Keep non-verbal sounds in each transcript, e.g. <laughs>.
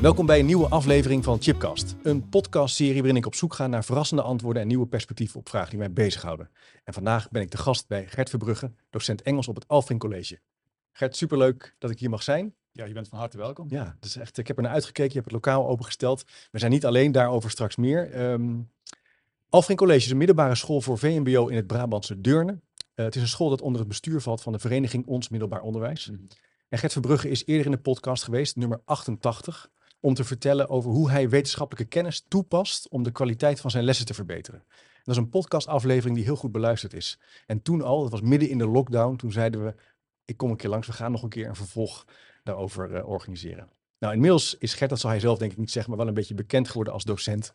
Welkom bij een nieuwe aflevering van Chipcast. Een podcastserie waarin ik op zoek ga naar verrassende antwoorden en nieuwe perspectieven op vragen die mij bezighouden. En vandaag ben ik de gast bij Gert Verbrugge, docent Engels op het Alfring College. Gert, superleuk dat ik hier mag zijn. Ja, je bent van harte welkom. Ja, dus echt, ik heb er naar uitgekeken. Je hebt het lokaal opengesteld. We zijn niet alleen, daarover straks meer. Ehm Alfring College is een middelbare school voor VMBO in het Brabantse Deurne. Eh, het is een school dat onder het bestuur valt van de vereniging Ons Middelbaar Onderwijs. Mhm. En Gert Verbrugge is eerder in de podcast geweest, nummer 88, om te vertellen over hoe hij wetenschappelijke kennis toepast om de kwaliteit van zijn lessen te verbeteren. En dat is een podcastaflevering die heel goed beluisterd is. En toen al, dat was midden in de lockdown, toen zeiden we, ik kom een keer langs, we gaan nog een keer een vervolg daarover eh, organiseren. Nou, inmiddels is Gert, dat zal hij zelf denk ik niet zeggen, maar wel een beetje bekend geworden als docent.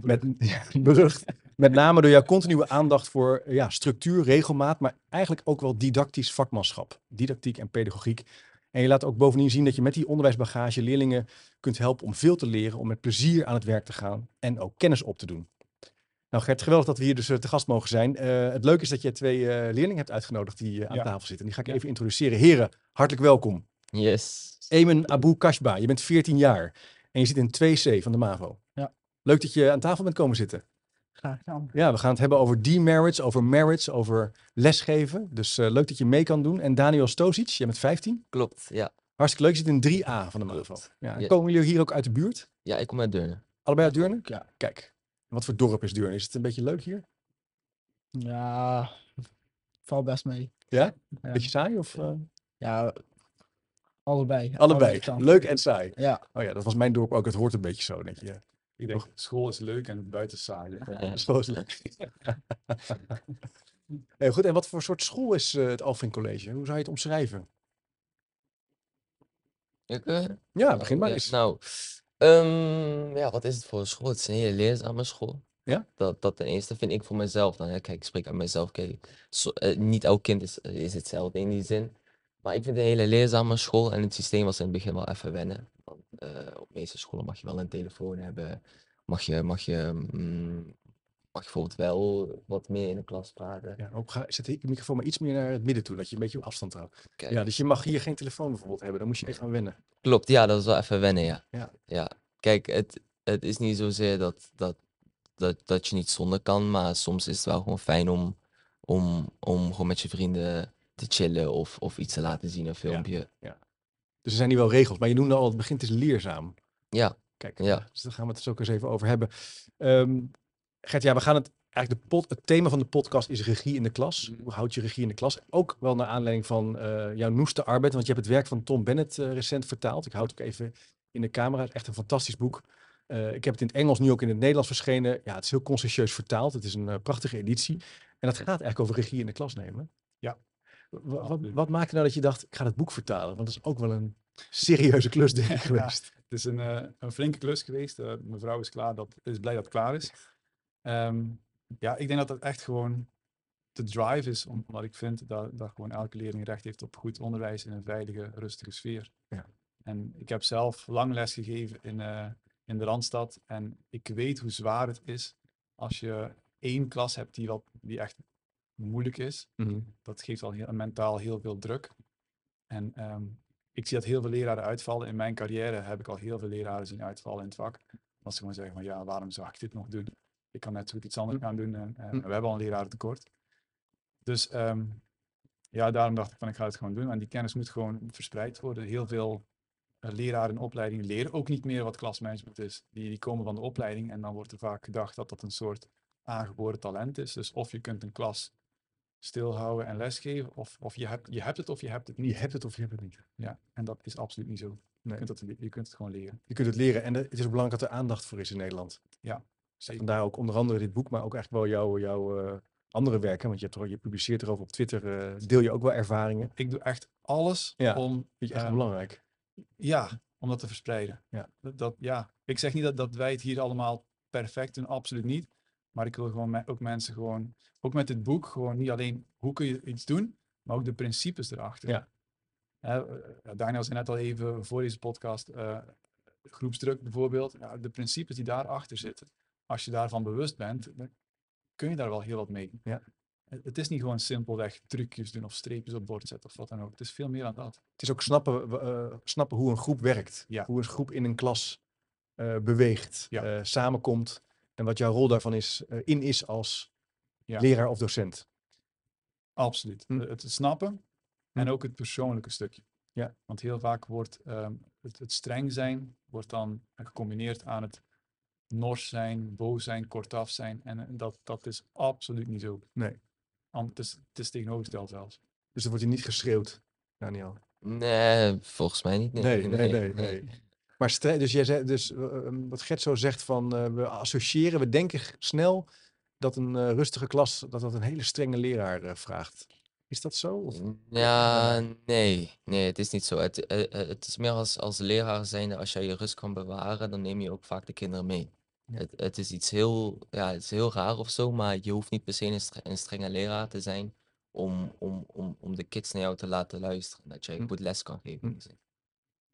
Met, <laughs> berucht. Met name door jouw continue aandacht voor ja, structuur, regelmaat, maar eigenlijk ook wel didactisch vakmanschap. Didactiek en pedagogiek. En je laat ook bovendien zien dat je met die onderwijsbagage leerlingen kunt helpen om veel te leren, om met plezier aan het werk te gaan en ook kennis op te doen. Nou Gert, geweldig dat we hier dus eh, te gast mogen zijn. Eh, het leuke is dat je twee eh, leerlingen hebt uitgenodigd die aan Ja. tafel zitten. En die ga ik Ja. even introduceren. Heren, hartelijk welkom. Yes. Eamon Abu Kashba, je bent 14 jaar en je zit in 2C van de MAVO. Ja. Leuk dat je aan tafel bent komen zitten. Graag gedaan. Ja, we gaan het hebben over demerits, over merits, over lesgeven. Dus eh, leuk dat je mee kan doen. En Daniel Stosic, jij bent 15. Klopt, ja. Hartstikke leuk, je zit in 3A van de MAVO. Ja, en Ja. Komen jullie hier ook uit de buurt? Ja, ik kom uit Deurne. Allebei uit Deurne? Ja. Kijk, wat voor dorp is Deurne? Is het een beetje leuk hier? Ja, valt best mee. Ja? Ja, Beetje saai of eh, ja allebei. allebei? Leuk en saai. Ja, Oh ja, dat was mijn dorp ook. Het hoort een beetje zo, denk je. Ik denk, school is leuk en buiten saai. <laughs> Is leuk. <laughs> Heel goed, en wat voor soort school is eh, het Alfring College? Hoe zou je het omschrijven? Ik, eh, Ja, begin maar eens. Nou, ehm, ja, wat is het voor een school? Het is een hele leerzame school. Ja? Dat, dat ten eerste vind ik voor mezelf dan. Hè. Kijk, ik spreek aan mezelf. Kijk, eh, niet elk kind is, is hetzelfde in die zin. Maar ik vind het een hele leerzame school en het systeem was in het begin wel even wennen. Eh, op de meeste scholen mag je wel een telefoon hebben. Mag je, mag je, mm, mag je bijvoorbeeld wel wat meer in de klas praten. Ja, ook ga, zet de microfoon maar iets meer naar het midden toe, dat je een beetje op afstand houdt. Kijk. Ja, dus je mag hier geen telefoon bijvoorbeeld hebben, dan moet je echt aan wennen. Klopt, ja, dat is wel even wennen, ja. Ja. Ja, kijk, het, het is niet zozeer dat, dat, dat, dat je niet zonder kan, maar soms is het wel gewoon fijn om, om, om gewoon met je vrienden te chillen of, of iets te laten zien, een filmpje. Dus er zijn hier wel regels, maar je noemde al, het begint is leerzaam. Ja, Kijk, Ja. dus daar gaan we het dus ook eens even over hebben. Ehm Gert, ja, we gaan het, eigenlijk de pod, het thema van de podcast is regie in de klas. Mhm. Hoe houd je regie in de klas? Ook wel naar aanleiding van eh, jouw noeste arbeid, want je hebt het werk van Tom Bennett eh, recent vertaald. Ik houd het ook even in de camera, het is echt een fantastisch boek. Eh, ik heb het in het Engels, nu ook in het Nederlands verschenen. Ja, het is heel conscientieus vertaald. Het is een prachtige editie. En dat gaat eigenlijk over regie in de klas nemen. Ja. Wa- Wat, wat maakte nou dat je dacht, ik ga het boek vertalen? Want dat is ook wel een serieuze klus, denk ik, <laughs> Ja. geweest. Het is een, eh, een flinke klus geweest. Eh, mevrouw is klaar, dat, is blij dat het klaar is. Ehm, ja, ik denk dat het echt gewoon de drive is, om- omdat ik vind dat, dat gewoon elke leerling recht heeft op goed onderwijs in een veilige, rustige sfeer. Ja. En ik heb zelf lang les gegeven in, eh, in de Randstad en ik weet hoe zwaar het is als je één klas hebt die, wat, die echt moeilijk is. Mhm. dat geeft al heel, mentaal heel veel druk. En ehm, ik zie dat heel veel leraren uitvallen. In mijn carrière heb ik al heel veel leraren zien uitvallen in het vak. Dat ze gewoon zeggen van ja, waarom zou ik dit nog doen? Ik kan net zo goed iets anders Hm. gaan doen. En, eh, Hm. we hebben al een lerarentekort. Dus ehm, ja, daarom dacht ik van ik ga het gewoon doen. En die kennis moet gewoon verspreid worden. Heel veel eh, leraren in opleiding leren ook niet meer wat klasmanagement is. Die, die komen van de opleiding en dan wordt er vaak gedacht dat dat een soort aangeboren talent is. Dus of je kunt een klas stilhouden en lesgeven, of, of je, hebt, je hebt het of je hebt het niet. Je hebt het of je hebt het niet. Ja, en dat is absoluut niet zo. Je, kunt, het, je kunt het gewoon leren. Je kunt het leren en het is ook belangrijk dat er aandacht voor is in Nederland. Ja, zeker. Vandaar ook onder andere dit boek, maar ook eigenlijk wel jouw, jouw, eh, andere werken, want je, hebt er, je publiceert erover op Twitter, eh, deel je ook wel ervaringen. Ik doe echt alles Ja, om, Vind je echt eh, belangrijk. ja, om dat te verspreiden. Ja. Dat, dat, ja. Ik zeg niet dat, dat wij het hier allemaal perfect doen, absoluut niet. Maar ik wil gewoon me- ook mensen gewoon, ook met dit boek, gewoon niet alleen hoe kun je iets doen, maar ook de principes erachter. Ja. Hè, eh, Daniel zei net al even voor deze podcast, eh, groepsdruk bijvoorbeeld. Ja, de principes die daarachter zitten, als je daarvan bewust bent, dan kun je daar wel heel wat mee. Ja. Het, is niet gewoon simpelweg trucjes doen of streepjes op bord zetten of wat dan ook. Het is veel meer dan dat. Het is ook snappen, eh, snappen hoe een groep werkt. Ja. Hoe een groep in een klas eh, beweegt, Ja. eh, samenkomt. En wat jouw rol daarvan is, eh, in is als Ja. leraar of docent. Absoluut. Hm. Eh, Het snappen en Hm. ook het persoonlijke stukje. Ja. Want heel vaak wordt ehm, het, het streng zijn wordt dan gecombineerd aan het nors zijn, boos zijn, kortaf zijn. En dat, dat is absoluut niet zo. Nee. Want het is, het is tegenovergesteld zelfs. Dus er wordt hier niet geschreeuwd, Daniel. Nee, volgens mij niet. Nee, nee, <laughs> nee. nee, Maar dus jij zei, dus eh, eh, wat Gert zegt van eh, we associëren, we denken snel dat een eh, rustige klas, dat dat een hele strenge leraar vraagt. Is dat zo? Of? Ja, nee, nee, het is niet zo. Het, het is meer als, als leraar zijnde, als jij je rust kan bewaren, dan neem je ook vaak de kinderen mee. Ja. Het, het is iets heel, ja, het is heel raar of zo, maar je hoeft niet per se een strenge leraar te zijn om, om, om, om de kids naar jou te laten luisteren. Dat jij Hm. goed les kan geven. Hm.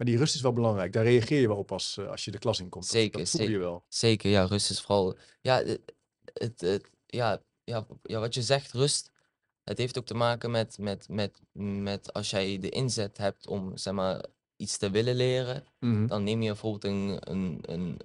In. Maar die rust is wel belangrijk. Daar reageer je wel op als, eh, als je de klas inkomt. Dat- Zeker, dat voel je zeker. wel. Zeker, ja, rust is vooral. Ja, het, het, het- ja, ja, ja, wat je zegt, rust. Het heeft ook te maken met, met, met, met als jij de inzet hebt om zeg maar, iets te willen leren, Mhm. dan neem je bijvoorbeeld een, een, een,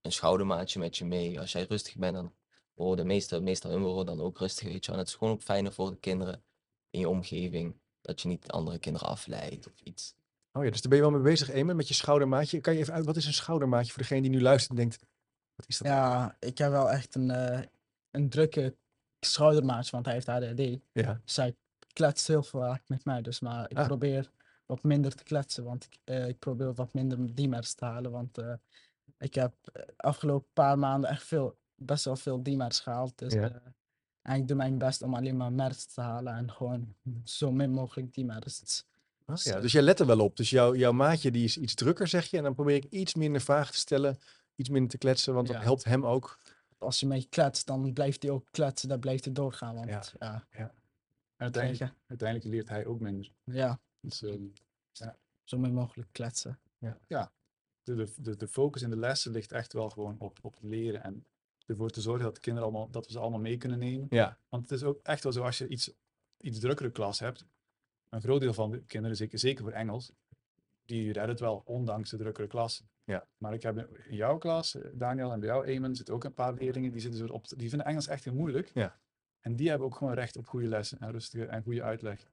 een schoudermaatje met je mee. Als jij rustig bent, dan worden meestal, meestal hun worden dan ook rustig, weet je. En het is gewoon ook fijner voor de kinderen in je omgeving, dat je niet andere kinderen afleidt of iets. Oh ja, dus daar ben je wel mee bezig, Eamon, met je schoudermaatje. Kan je even uit, wat is een schoudermaatje voor degene die nu luistert en denkt, wat is dat? Ja, ik heb wel echt een, eh, een drukke schoudermaatje, want hij heeft ADHD. Ja. Dus hij kletst heel vaak met mij. Dus maar ik Ah. probeer wat minder te kletsen, want ik, eh, ik probeer wat minder DMARS te halen. Want eh, ik heb afgelopen paar maanden echt veel, best wel veel DMARS gehaald. Dus, Ja. en ik doe mijn best om alleen maar MERS te halen en gewoon zo min mogelijk DMARS. Dus, ja, eh, dus jij let er wel op. Dus jouw, jouw maatje die is iets drukker, zeg je. En dan probeer ik iets minder vragen te stellen, iets minder te kletsen, want dat Ja. helpt hem ook. Als je mee kletst, dan blijft hij ook kletsen, dan blijft hij doorgaan. Want Ja. ja, uiteindelijk, uiteindelijk leert hij ook minder. ja, Dus ehm, zo min mogelijk kletsen. de, de, de, de focus in de lessen ligt echt wel gewoon op, op leren. En ervoor te zorgen dat de kinderen allemaal, dat we ze allemaal mee kunnen nemen. Ja, Want het is ook echt wel zo, als je iets, iets drukkere klas hebt, een groot deel van de kinderen, zeker, zeker voor Engels, die redden het wel, ondanks de drukkere klas. Ja. Maar ik heb in- jouw klas, eh, Daniel, en bij jou, Eamon, zitten ook een paar leerlingen, die, zitten op, die vinden Engels echt heel moeilijk. Ja. En die hebben ook gewoon recht op goede lessen en rustige en goede uitleg.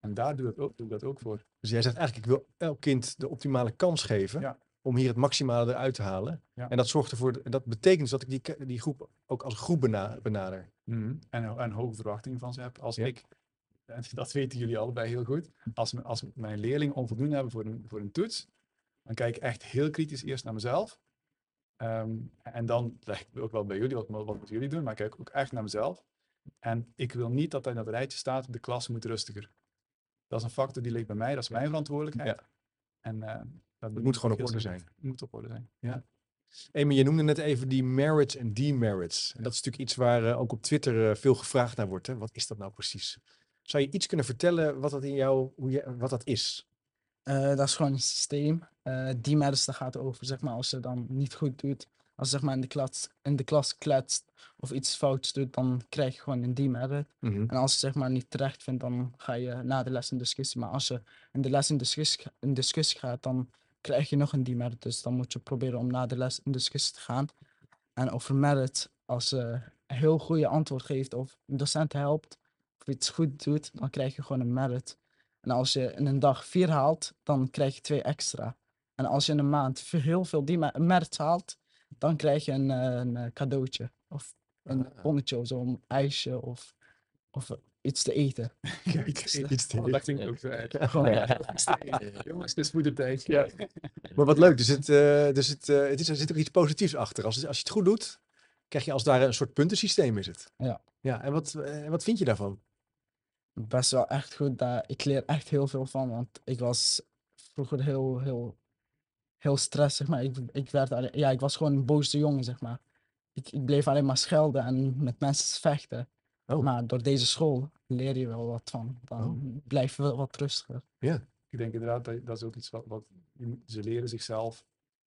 En daar doe ik, ook, doe ik dat ook voor. dus jij zegt eigenlijk, ik wil elk kind de optimale kans geven Ja. om hier het maximale eruit te halen. Ja. En dat zorgt ervoor, en dat betekent dus dat ik die, die groep ook als groep bena- benader. En, en hoge verwachtingen van ze heb. Als Ja. ik, en <laughs> dat weten jullie allebei heel goed, als, als mijn leerlingen onvoldoende hebben voor een, voor een toets, dan kijk ik echt heel kritisch eerst naar mezelf. Ehm, en dan leg ik ook wel bij jullie, wat, wat moeten jullie doen, maar ik kijk ook echt naar mezelf. En ik wil niet dat dat in dat rijtje staat, de klas moet rustiger. Dat is een factor die ligt bij mij, dat is mijn verantwoordelijkheid. Ja. En eh, dat Het moet gewoon op orde zijn. Het moet op orde zijn. Amy, je noemde net even die merits en demerits. En dat is natuurlijk iets waar eh, ook op Twitter eh, veel gevraagd naar wordt. Hè? Wat is dat nou precies? Zou je iets kunnen vertellen wat dat in jou, hoe je, wat dat is? Eh, dat is gewoon een systeem. Eh die MERS, daar gaat over, zeg maar, als je dan niet goed doet. Als je zeg maar in de klas, in de klas kletst of iets fouts doet, dan krijg je gewoon een demerit. En als je zeg maar niet terecht vindt, dan ga je na de les in discussie. Maar als je in de les in discussie, in discussie gaat, dan krijg je nog een demerit. Dus dan moet je proberen om na de les in discussie te gaan. En over merit, als je een heel goede antwoord geeft of een docent helpt of iets goed doet, dan krijg je gewoon een merit. En als je in een dag vier haalt, dan krijg je twee extra. En als je in een maand heel veel die merit haalt, dan krijg je een, eh, een eh, cadeautje. Of een Ah. bonnetje of zo, een ijsje of, of eh, iets te eten. <laughs> Kijk, iets te Oh, dat klinkt ook zo erg. <laughs> Gewoon, <laughs> Jongens, het is moedertijd. Ja. Maar wat leuk, dus, het, eh, dus het, het is, er zit ook iets positiefs achter. Als, als je het goed doet, krijg je als daar een soort puntensysteem is het. Ja. Ja, en wat, wat vind je daarvan? Best wel echt goed. Daar, ik leer echt heel veel van, want ik was vroeger heel, heel, heel stress, zeg maar. Ik, ik, werd, alleen- ja, ik was gewoon een boze jongen, zeg maar. Ik, ik bleef alleen maar schelden en met mensen vechten. Oh. Maar door deze school leer je wel wat van. Dan blijf je wel wat rustiger. Ik denk inderdaad, dat, dat is ook iets wat, wat ze leren zichzelf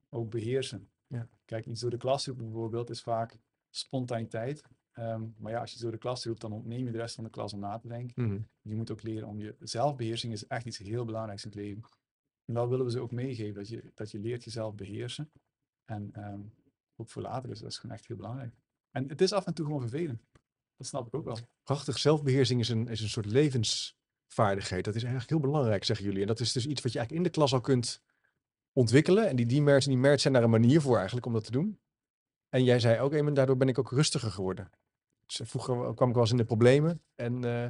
ook beheersen. Ja. Kijk, iets door de klas bijvoorbeeld is vaak spontaniteit. Ehm, maar ja, als je door de klas roept, dan ontneem je de rest van de klas om na te denken. Mhm. Je moet ook leren om je zelfbeheersing is echt iets heel belangrijks in het leven. En dat willen we ze ook meegeven, dat je, dat je leert jezelf beheersen. En ehm, ook voor later is dat is gewoon echt heel belangrijk. En het is af en toe gewoon vervelend. Dat snap ik ook wel. Prachtig. Zelfbeheersing is een, is een soort levensvaardigheid. Dat is eigenlijk heel belangrijk, zeggen jullie. En dat is dus iets wat je eigenlijk in de klas al kunt ontwikkelen. En die demerits en die merits zijn daar een manier voor eigenlijk om dat te doen. En jij zei ook, Eamon, daardoor ben ik ook rustiger geworden. Vroeger kwam ik wel eens in de problemen. En, eh,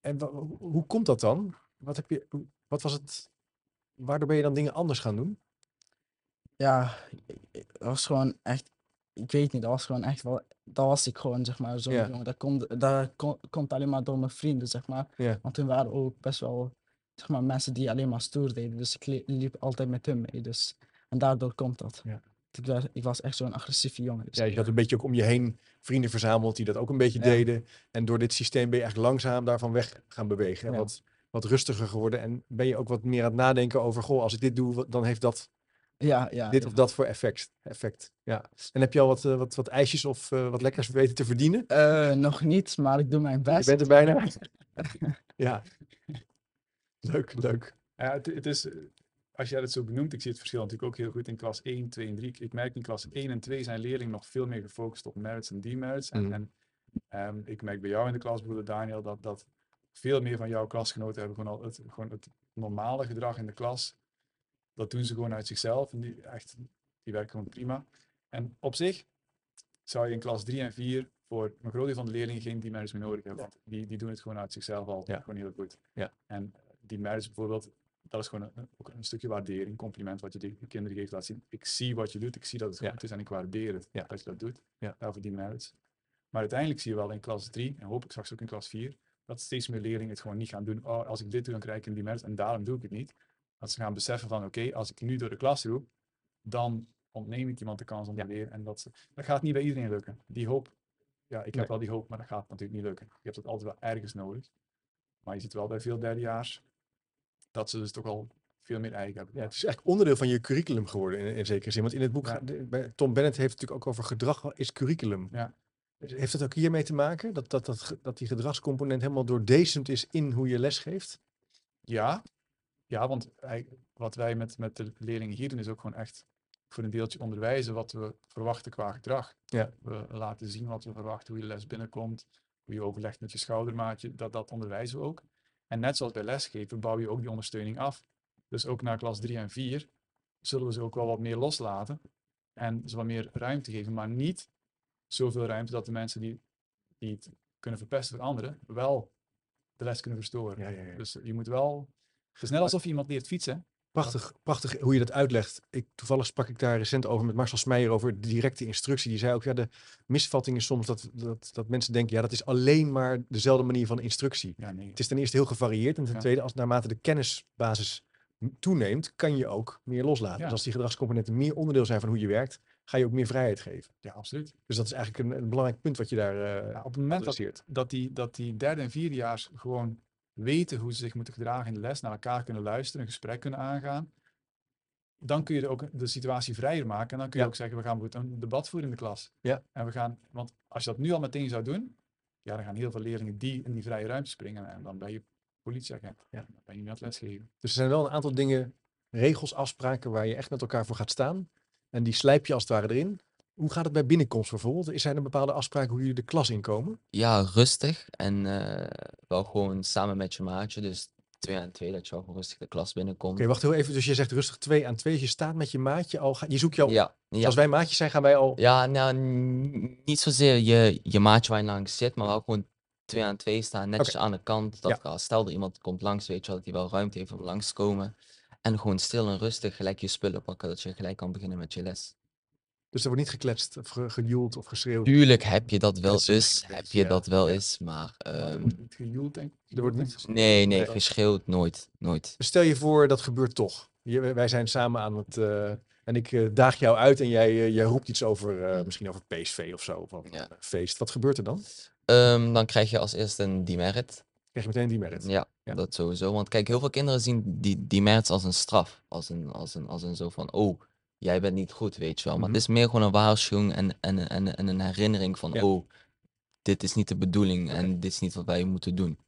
en hoe, komt dat dan? Wat, heb je, wat was het? Waardoor ben je dan dingen anders gaan doen? Ja, dat was gewoon echt, ik weet niet, dat was gewoon echt wel, dat was ik gewoon, zeg maar, zo'n Ja. jongen. Dat komt, dat ko- komt alleen maar door mijn vrienden, zeg maar. Ja. Want toen waren ook best wel, zeg maar, mensen die alleen maar stoer deden. Dus ik li- liep altijd met hun mee, dus, en daardoor komt dat. Ja. Ik, was echt zo'n agressieve jongen. Dus Ja, je had een beetje ook om je heen vrienden verzameld die dat ook een beetje Ja. deden. En door dit systeem ben je echt langzaam daarvan weg gaan bewegen. En Ja. wat, wat rustiger geworden. En ben je ook wat meer aan het nadenken over, goh, als ik dit doe, dan heeft dat ja, ja, dit ja. of dat voor effect. effect. Ja. En heb je al wat, eh, wat, wat ijsjes of eh, wat lekkers weten te verdienen? Eh, nog niet, maar ik doe mijn Je best. bent er bijna. <laughs> ja. Leuk, leuk. Ja, het, het is, als jij het zo benoemt, ik zie het verschil natuurlijk ook heel goed in klas 1, 2 en 3. Ik- merk in klas 1 en 2 zijn leerlingen nog veel meer gefocust op merits en demerits. En, Mhm. en ehm, ik merk bij jou in de klas, bijvoorbeeld Daniel, dat, dat veel meer van jouw klasgenoten hebben gewoon al het, gewoon het normale gedrag in de klas. Dat doen ze gewoon uit zichzelf. En die, echt, die werken gewoon prima. En op zich zou je in klas 3 en 4 voor een groot deel van de leerlingen geen demerits meer nodig hebben. Want die, die doen het gewoon uit zichzelf al Ja. gewoon heel goed. Ja. En demerits bijvoorbeeld, dat is gewoon een, ook een stukje waardering, compliment wat je de de kinderen geeft. Laat zien, ik zie wat je doet, ik zie dat het Ja. goed is en ik waardeer het Ja. dat je dat doet. Ja. Daarvoor die merits. Maar uiteindelijk zie je wel in klas 3, en hoop ik straks ook in klas 4, dat steeds meer leerlingen het gewoon niet gaan doen. Oh, als ik dit doe, dan krijg ik een demerit en daarom doe ik het niet. Dat ze gaan beseffen van, oké, als ik nu door de klas roep, dan ontneem ik iemand de kans om te leren. En dat, ze, dat gaat niet bij iedereen lukken. Die hoop, ja, ik heb Nee. wel die hoop, maar dat gaat natuurlijk niet lukken. Je hebt het altijd wel ergens nodig. Maar je ziet wel bij veel derdejaars dat ze dus toch al veel meer eigen hebben. Ja, het is eigenlijk onderdeel van je curriculum geworden in, in zekere zin. Want in het boek, Ja. de- Tom Bennett heeft het natuurlijk ook over gedrag is curriculum. Ja. Heeft dat ook hiermee te maken? Dat, dat, dat, dat die gedragscomponent helemaal doordecent is in hoe je les geeft? Ja, ja want wat wij met, met de leerlingen hier doen is ook gewoon echt voor een deeltje onderwijzen wat we verwachten qua gedrag. Ja. We laten zien wat we verwachten, hoe je les binnenkomt, hoe je overlegt met je schoudermaatje, dat, dat onderwijzen we ook. En net zoals bij lesgeven bouw je ook die ondersteuning af. Dus ook naar klas 3 en 4 zullen we ze ook wel wat meer loslaten en ze wat meer ruimte geven, maar niet zoveel ruimte dat de mensen die, die het kunnen verpesten voor anderen, wel de les kunnen verstoren. Ja, ja, ja. Dus je moet wel. Het is net alsof je iemand leert fietsen. Prachtig, prachtig hoe je dat uitlegt. Ik, toevallig sprak ik daar recent over met Marcel Smeijer over directe instructie. Die zei ook, ja, de misvatting is soms dat, dat, dat mensen denken, ja, dat is alleen maar dezelfde manier van instructie. Ja, nee. Het is ten eerste heel gevarieerd en ten Ja. tweede, als naarmate de kennisbasis toeneemt, kan je ook meer loslaten. Ja. Dus als die gedragscomponenten meer onderdeel zijn van hoe je werkt, ga je ook meer vrijheid geven. Ja, absoluut. Dus dat is eigenlijk een, een belangrijk punt wat je daar Ja, op het moment dat, dat, die, dat die derde en vierdejaars gewoon weten hoe ze zich moeten gedragen in de les, naar elkaar kunnen luisteren, een gesprek kunnen aangaan, dan kun je ook de situatie vrijer maken. En dan kun je Ja. ook zeggen, we gaan een debat voeren in de klas. Ja. En we gaan, want als je dat nu al meteen zou doen, ja, dan gaan heel veel leerlingen die in die vrije ruimte springen. En dan ben je politieagent. Ja. Dan ben je niet aan het lesgeven. Dus er zijn wel een aantal dingen, regels, afspraken waar je echt met elkaar voor gaat staan. En die slijp je als het ware erin. Hoe gaat het bij binnenkomst bijvoorbeeld? Is Zijn er bepaalde afspraken hoe jullie de klas inkomen? Ja, rustig en eh, wel gewoon samen met je maatje. Dus twee aan twee, dat je gewoon rustig de klas binnenkomt. Oké, wacht heel even. Dus je zegt rustig twee aan twee. Dus je staat met je maatje al. ga- Je zoekt jou. Ja, ja. Als wij maatjes zijn, gaan wij al. Ja, nou, niet zozeer je, je maatje waar je langs zit, maar wel gewoon twee aan twee staan, netjes aan de kant. Dat Ja. als stel er iemand komt langs, weet je wel, dat hij wel ruimte heeft om langs te komen. En gewoon stil en rustig gelijk je spullen pakken, dat je gelijk kan beginnen met je les. Dus er wordt niet gekletst of ge- gejoeld of geschreeuwd. Tuurlijk heb je dat wel eens, heb je ja, dat wel eens, maar Er ehm, wordt niet gejoeld, denk ik. Er wordt niet- geschreeuwd. nee, nee, Nee. geschreeuwd nooit, nooit. Stel je voor, dat gebeurt toch. Je- wij zijn samen aan het... eh, en ik eh, daag jou uit en jij, eh, jij roept iets over, eh, misschien over PSV of zo. Of over Ja. een feest. Wat gebeurt er dan? Ehm, dan krijg je als eerste een demerit. Krijg je meteen die merit. Ja, Ja. dat sowieso. Want kijk, heel veel kinderen zien die demerits als een straf. Als een, als een, als een zo van, oh, jij bent niet goed, weet je wel. Maar Mhm. het is meer gewoon een waarschuwing en, en, en, en een herinnering van, Ja. oh, dit is niet de bedoeling en dit is niet wat wij moeten doen.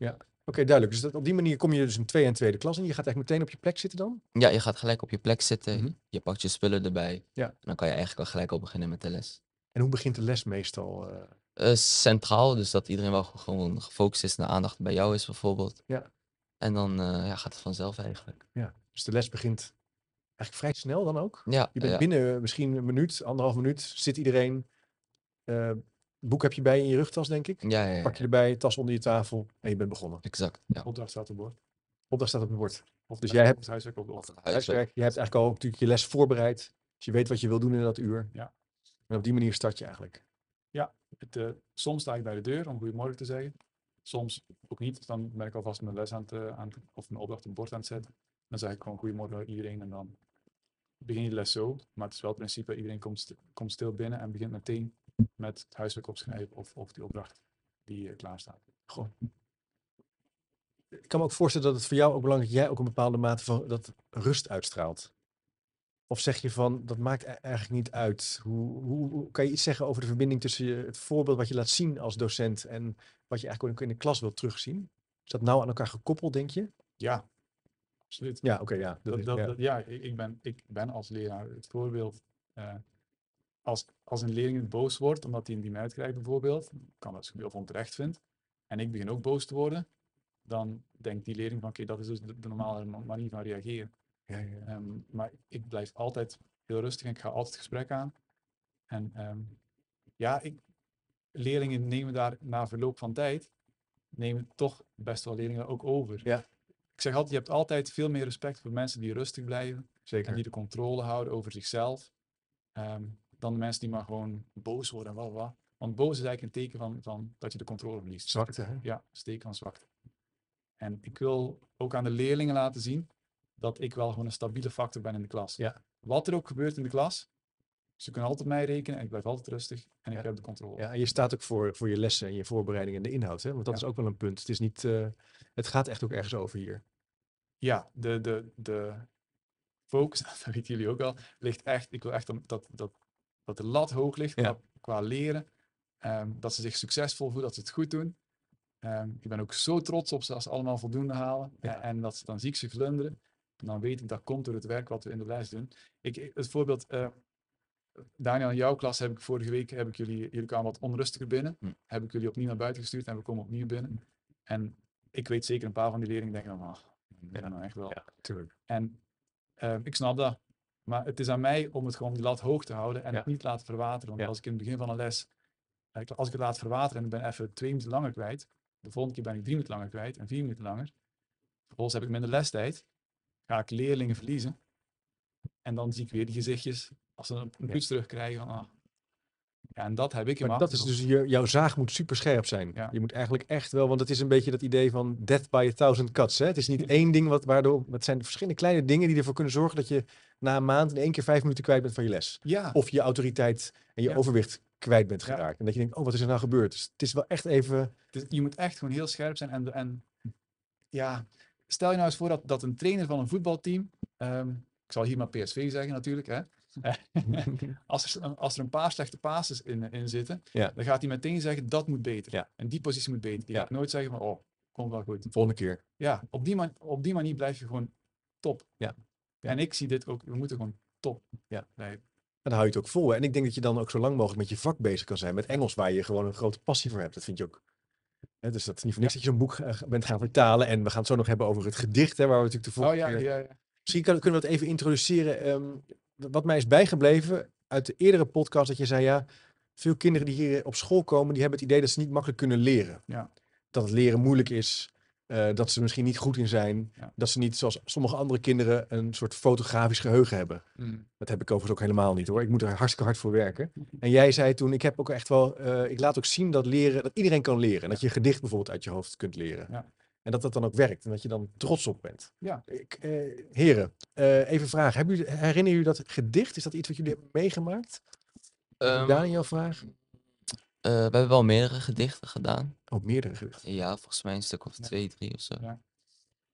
Oké, duidelijk. Dus dat, op die manier kom je dus een tweede en tweede klas in. Je gaat echt meteen op je plek zitten dan? Ja, je gaat gelijk op je plek zitten, Mhm. je pakt je spullen erbij. Ja. En dan kan je eigenlijk al gelijk al beginnen met de les. En hoe begint de les meestal? eh? Eh, centraal, dus dat iedereen wel gewoon gefocust is en de aandacht bij jou is bijvoorbeeld. Ja. En dan eh, ja, gaat het vanzelf eigenlijk. ja. Dus de les begint eigenlijk vrij snel dan ook? Ja, Je bent ja. binnen misschien een minuut, anderhalf minuut, zit iedereen. eh, boek heb je bij in je rugtas, denk ik. Ja, ja, ja, Pak je erbij, tas onder je tafel en je bent begonnen. exact. Ja. Opdracht staat op bord. Opdracht staat op het bord. Of Dus het- jij hebt- het huiswerk op de opdracht. Huiswerk. Je hebt eigenlijk al natuurlijk je les voorbereid. Dus je weet wat je wil doen in dat uur. Ja. En op die manier start je eigenlijk. Het, eh, soms sta ik bij de deur om goedemorgen te zeggen. Soms ook niet. Dan ben ik alvast mijn les aan het, eh, aan het- of mijn opdracht op het bord aan het zetten. Dan zeg ik gewoon goedemorgen iedereen en dan begin je les zo. Maar het is wel het principe, iedereen komt, komt stil binnen en begint meteen met het huiswerk opschrijven of, of die opdracht die eh, klaar staat. Goh. Ik kan me ook voorstellen dat het voor jou ook belangrijk is dat jij ook een bepaalde mate van dat rust uitstraalt. Of zeg je van, dat maakt e- eigenlijk niet uit. Hoe, hoe, hoe- kan je iets zeggen over de verbinding tussen je, het voorbeeld wat je laat zien als docent en wat je eigenlijk ook in de klas wilt terugzien? Is dat nou aan elkaar gekoppeld, denk je? Ja, absoluut. Ja, oké, ja. Dat Dat, is- dat, ja. dat- ja, ik, ben, ik ben als leraar het voorbeeld. eh, als, als een leerling boos wordt omdat hij een demerit krijgt bijvoorbeeld, kan dat zich heel onterecht vindt, en ik begin ook boos te worden, dan denkt die leerling van oké, dat is dus de, de normale ma- manier van reageren. Ja, ja, ja. Ehm, maar ik blijf altijd heel rustig en ik ga altijd het gesprek aan. En ehm, ja, ik, leerlingen nemen daar na verloop van tijd, nemen toch best wel leerlingen ook over. Ja. Ik zeg altijd, je hebt altijd veel meer respect voor mensen die rustig blijven Zeker. en die de controle houden over zichzelf, ehm, dan de mensen die maar gewoon boos worden en wat wat. Want boos is eigenlijk een teken van, van dat je de controle verliest. Zwakte, hè? Ja, teken van zwakte. En ik wil ook aan de leerlingen laten zien dat ik wel gewoon een stabiele factor ben in de klas. Ja. Wat er ook gebeurt in de klas, ze kunnen altijd mij rekenen en ik blijf altijd rustig en ik Ja. heb de controle. Ja, en je staat ook voor, voor je lessen en je voorbereiding en de inhoud, hè? Want dat Ja. is ook wel een punt. Het is niet, eh, het gaat echt ook ergens over hier. Ja, de, de, de focus, <laughs> dat weten jullie ook al, ligt echt, ik wil echt dat, dat, dat, de lat hoog ligt Ja. qua, leren. Ehm, dat ze zich succesvol voelen, dat ze het goed doen. Ehm, ik ben ook zo trots op ze als ze allemaal voldoende halen. Ja. En, en dat ze dan zie ik ze glunderen. En dan weet ik dat komt door het werk wat we in de les doen. Ik, ik- het voorbeeld, eh, Daniel, in jouw klas heb ik vorige week, heb ik jullie, jullie kwamen wat onrustiger binnen. Hm. Heb ik jullie opnieuw naar buiten gestuurd en we komen opnieuw binnen. En ik weet zeker een paar van die leerlingen denken dan, ah, ja, nou echt wel. Ja, natuurlijk. En eh, ik snap dat. Maar het is aan mij om het gewoon die lat hoog te houden en Ja. het niet laten verwateren. Want Ja. als ik in het begin van een les, eh, als ik het laat verwateren en ik ben even twee minuten langer kwijt, de volgende keer ben ik drie minuten langer kwijt en vier minuten langer. Vervolgens heb ik minder lestijd, ga ik leerlingen verliezen. En dan zie ik weer die gezichtjes als ze een toets terugkrijgen van, ah. Ja, en dat heb ik in Maar mijn dat is achterhoofd. dus, je, jouw zaag moet super scherp zijn. Ja. Je moet eigenlijk echt wel, want het is een beetje dat idee van death by a thousand cuts. Hè? Het is niet één ding wat waardoor, het zijn verschillende kleine dingen die ervoor kunnen zorgen dat je na een maand in één keer vijf minuten kwijt bent van je les. Ja, Of je autoriteit en je Ja. overwicht kwijt bent geraakt. En dat je denkt, oh wat is er nou gebeurd? Dus het is wel echt even, Dus je moet echt gewoon heel scherp zijn. En, en ja, stel je nou eens voor dat, dat een trainer van een voetbalteam, ehm, ik zal hier maar PSV zeggen natuurlijk, hè. <laughs> als, er, als er een paar slechte passes in, in zitten, Ja. dan gaat hij meteen zeggen dat moet beter. Ja. En die positie moet beter. Die Ja. gaat nooit zeggen van, oh, komt wel goed. volgende keer. Ja, op die, man, op die manier blijf je gewoon top. Ja. En ik zie dit ook, we moeten gewoon top Ja. blijven. En dan hou je het ook vol. hè. En ik denk dat je dan ook zo lang mogelijk met je vak bezig kan zijn. Met Engels, waar je gewoon een grote passie voor hebt. Dat vind je ook. Hè, dus dat is niet voor niks dat je zo'n boek eh, bent gaan vertalen. En we gaan het zo nog hebben over het gedicht, hè, waar we natuurlijk de Oh vorige ja, keer ja, ja. Misschien kan- kunnen we dat even introduceren. Ehm, wat mij is bijgebleven uit de eerdere podcast, dat je zei, ja, veel kinderen die hier op school komen, die hebben het idee dat ze niet makkelijk kunnen leren. Ja. Dat het leren moeilijk is. eh, dat ze misschien niet goed in zijn. Ja. Dat ze niet, zoals sommige andere kinderen, een soort fotografisch geheugen hebben. Mm. Dat heb ik overigens ook helemaal niet hoor. Ik moet er hartstikke hard voor werken. En jij zei toen, ik heb ook echt wel, eh, ik laat ook zien dat leren, dat iedereen kan leren. En dat je een gedicht bijvoorbeeld uit je hoofd kunt leren. Ja. En dat dat dan ook werkt en dat je dan trots op bent. Ja. Ik, eh, heren, eh, even vragen. Hebben jullie, herinneren jullie dat gedicht? Is dat iets wat jullie hebben meegemaakt? Ehm, Daniel vraag? eh, we hebben wel meerdere gedichten gedaan. Oh, meerdere gedichten. Ja, volgens mij een stuk of Ja. twee, drie of zo. Ja.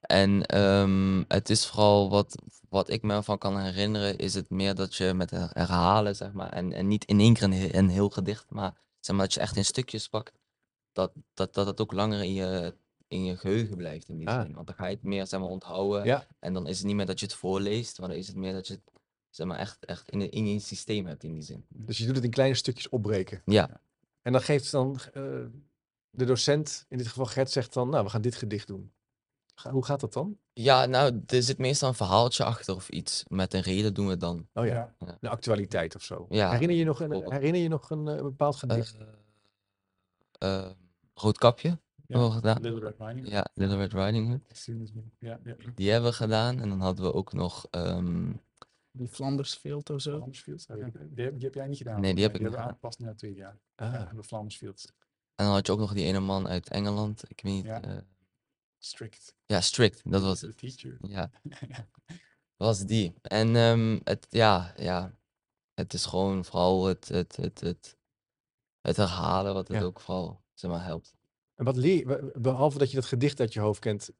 En ehm, het is vooral wat, wat ik me ervan kan herinneren, is het meer dat je met her- herhalen, zeg maar, en, en niet in één keer een, een heel gedicht, maar zeg maar dat je echt in stukjes pakt, dat dat, dat het ook langer in je, in je geheugen blijft in die Ah. zin. Want dan ga je het meer, zeg maar, onthouden. Ja. En dan is het niet meer dat je het voorleest, maar dan is het meer dat je het, zeg maar, echt, echt in, in je systeem hebt in die zin. Dus je doet het in kleine stukjes opbreken. Ja, En dan geeft dan eh, de docent, in dit geval Gert, zegt dan, nou, we gaan dit gedicht doen. Ga- hoe gaat dat dan? ja nou, er zit meestal een verhaaltje achter of iets. Met een reden doen we het dan. Oh ja, Ja. de actualiteit of zo. Ja, herinner je nog een, herinner je nog een, eh, bepaald gedicht? Eh, Roodkapje hebben we gedaan. Little Red Riding Hood. Ja, Little Red Riding Hood. Ja, ja. Die hebben we gedaan. En dan hadden we ook nog. ehm, Die Flandersfield of zo. Flammersfield. heb ik- Die, heb, die heb jij niet gedaan. Nee, die heb ik die niet gedaan. nu na twee jaar. Ah, Ja, de Flammersfield. en dan had je ook nog die ene man uit Engeland. Ik weet niet. Ja. eh, Strict. ja, Strict. Dat was het. teacher. Ja, dat <laughs> was die. En ehm, het, ja, ja, het is gewoon vooral het, het, het, het, het herhalen wat het Ja. ook vooral zeg maar, helpt. En wat leer je, behalve dat je dat gedicht uit je hoofd kent,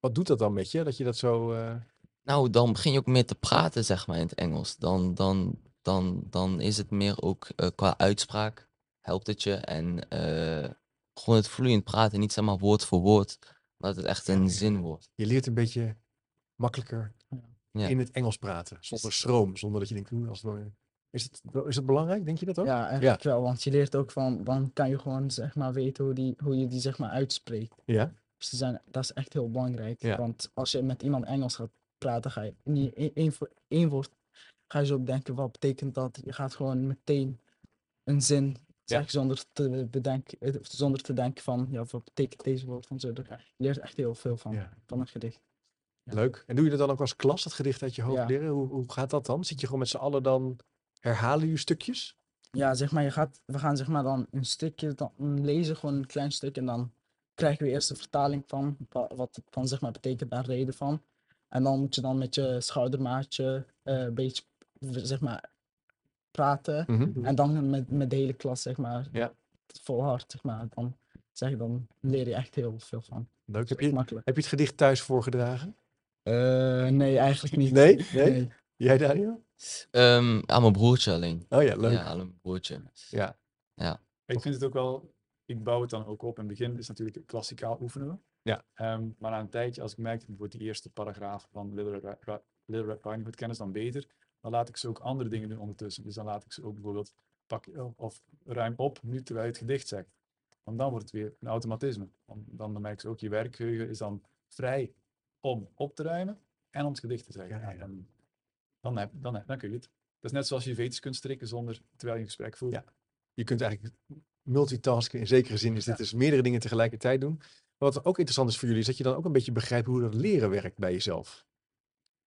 wat doet dat dan met je? Dat je dat zo... eh, Nou, dan begin je ook meer te praten, zeg maar, in het Engels. Dan, dan, dan, dan is het meer ook eh, qua uitspraak helpt het je. En eh, gewoon het vloeiend praten, niet zeg maar woord voor woord, maar dat het echt een zin wordt. je leert een beetje makkelijker Ja. in het Engels praten. Zonder schroom, zonder dat je denkt, "Oeh, als het. Is het, is het belangrijk, denk je dat ook? Ja, eigenlijk wel. Want je leert ook van, dan kan je gewoon zeg maar weten hoe, die, hoe je die zeg maar uitspreekt. Ja? Dus die zijn, dat is echt heel belangrijk. Ja. Want als je met iemand Engels gaat praten, ga je niet één- voor- één woord ga je zo bedenken wat betekent dat. Je gaat gewoon meteen een zin zeggen zonder te bedenken, eh, zonder te denken van ja, wat betekent deze woord van zo. Ja. Je leert echt heel veel van, Ja. van een gedicht. Leuk. En doe je dat dan ook als klas, dat gedicht uit je hoofd Ja. leren? Hoe, hoe gaat dat dan? Zit je gewoon met z'n allen dan, herhalen jullie stukjes? Ja, zeg maar, je gaat, we gaan zeg maar dan een stukje dan lezen, gewoon een klein stuk. En dan krijgen we eerst de vertaling van wa- wat het dan zeg maar betekent, daar reden van. En dan moet je dan met je schoudermaatje eh, een beetje zeg maar praten. En dan met, met de hele klas zeg maar Ja. vol hard zeg maar. Dan zeg dan leer je echt heel veel van. Leuk. Heb je, makkelijk. heb je het gedicht thuis voorgedragen? Eh, nee, eigenlijk niet. Nee? <laughs> Nee? Jij, Daniel? Ehm aan mijn broertje alleen. Oh ja, leuk. Ja, aan mijn broertje. Ja. Ik vind het ook wel, ik bouw het dan ook op. In het begin is natuurlijk klassikaal oefenen we. Ja. Ehm, maar na een tijdje, als ik merk dat bijvoorbeeld die eerste paragraaf van Little Red, Little Red Riding Hood kennis dan beter, dan laat ik ze ook andere dingen doen ondertussen. Dus dan laat ik ze ook bijvoorbeeld pak, of ruim op nu terwijl je het gedicht zegt. Want dan wordt het weer een automatisme. Want dan, dan merk ik ze ook, je werkgeheugen is dan vrij om op te ruimen en om het gedicht te zeggen. Ja, Ja, ja. Dan, heb, dan, heb- dan kun je het. Dat is net zoals je veters kunt strikken zonder, terwijl je een gesprek voert. Ja. Je kunt eigenlijk multitasken. In zekere zin is dit dus meerdere dingen tegelijkertijd doen. Maar wat ook interessant is voor jullie, is dat je dan ook een beetje begrijpt hoe dat leren werkt bij jezelf.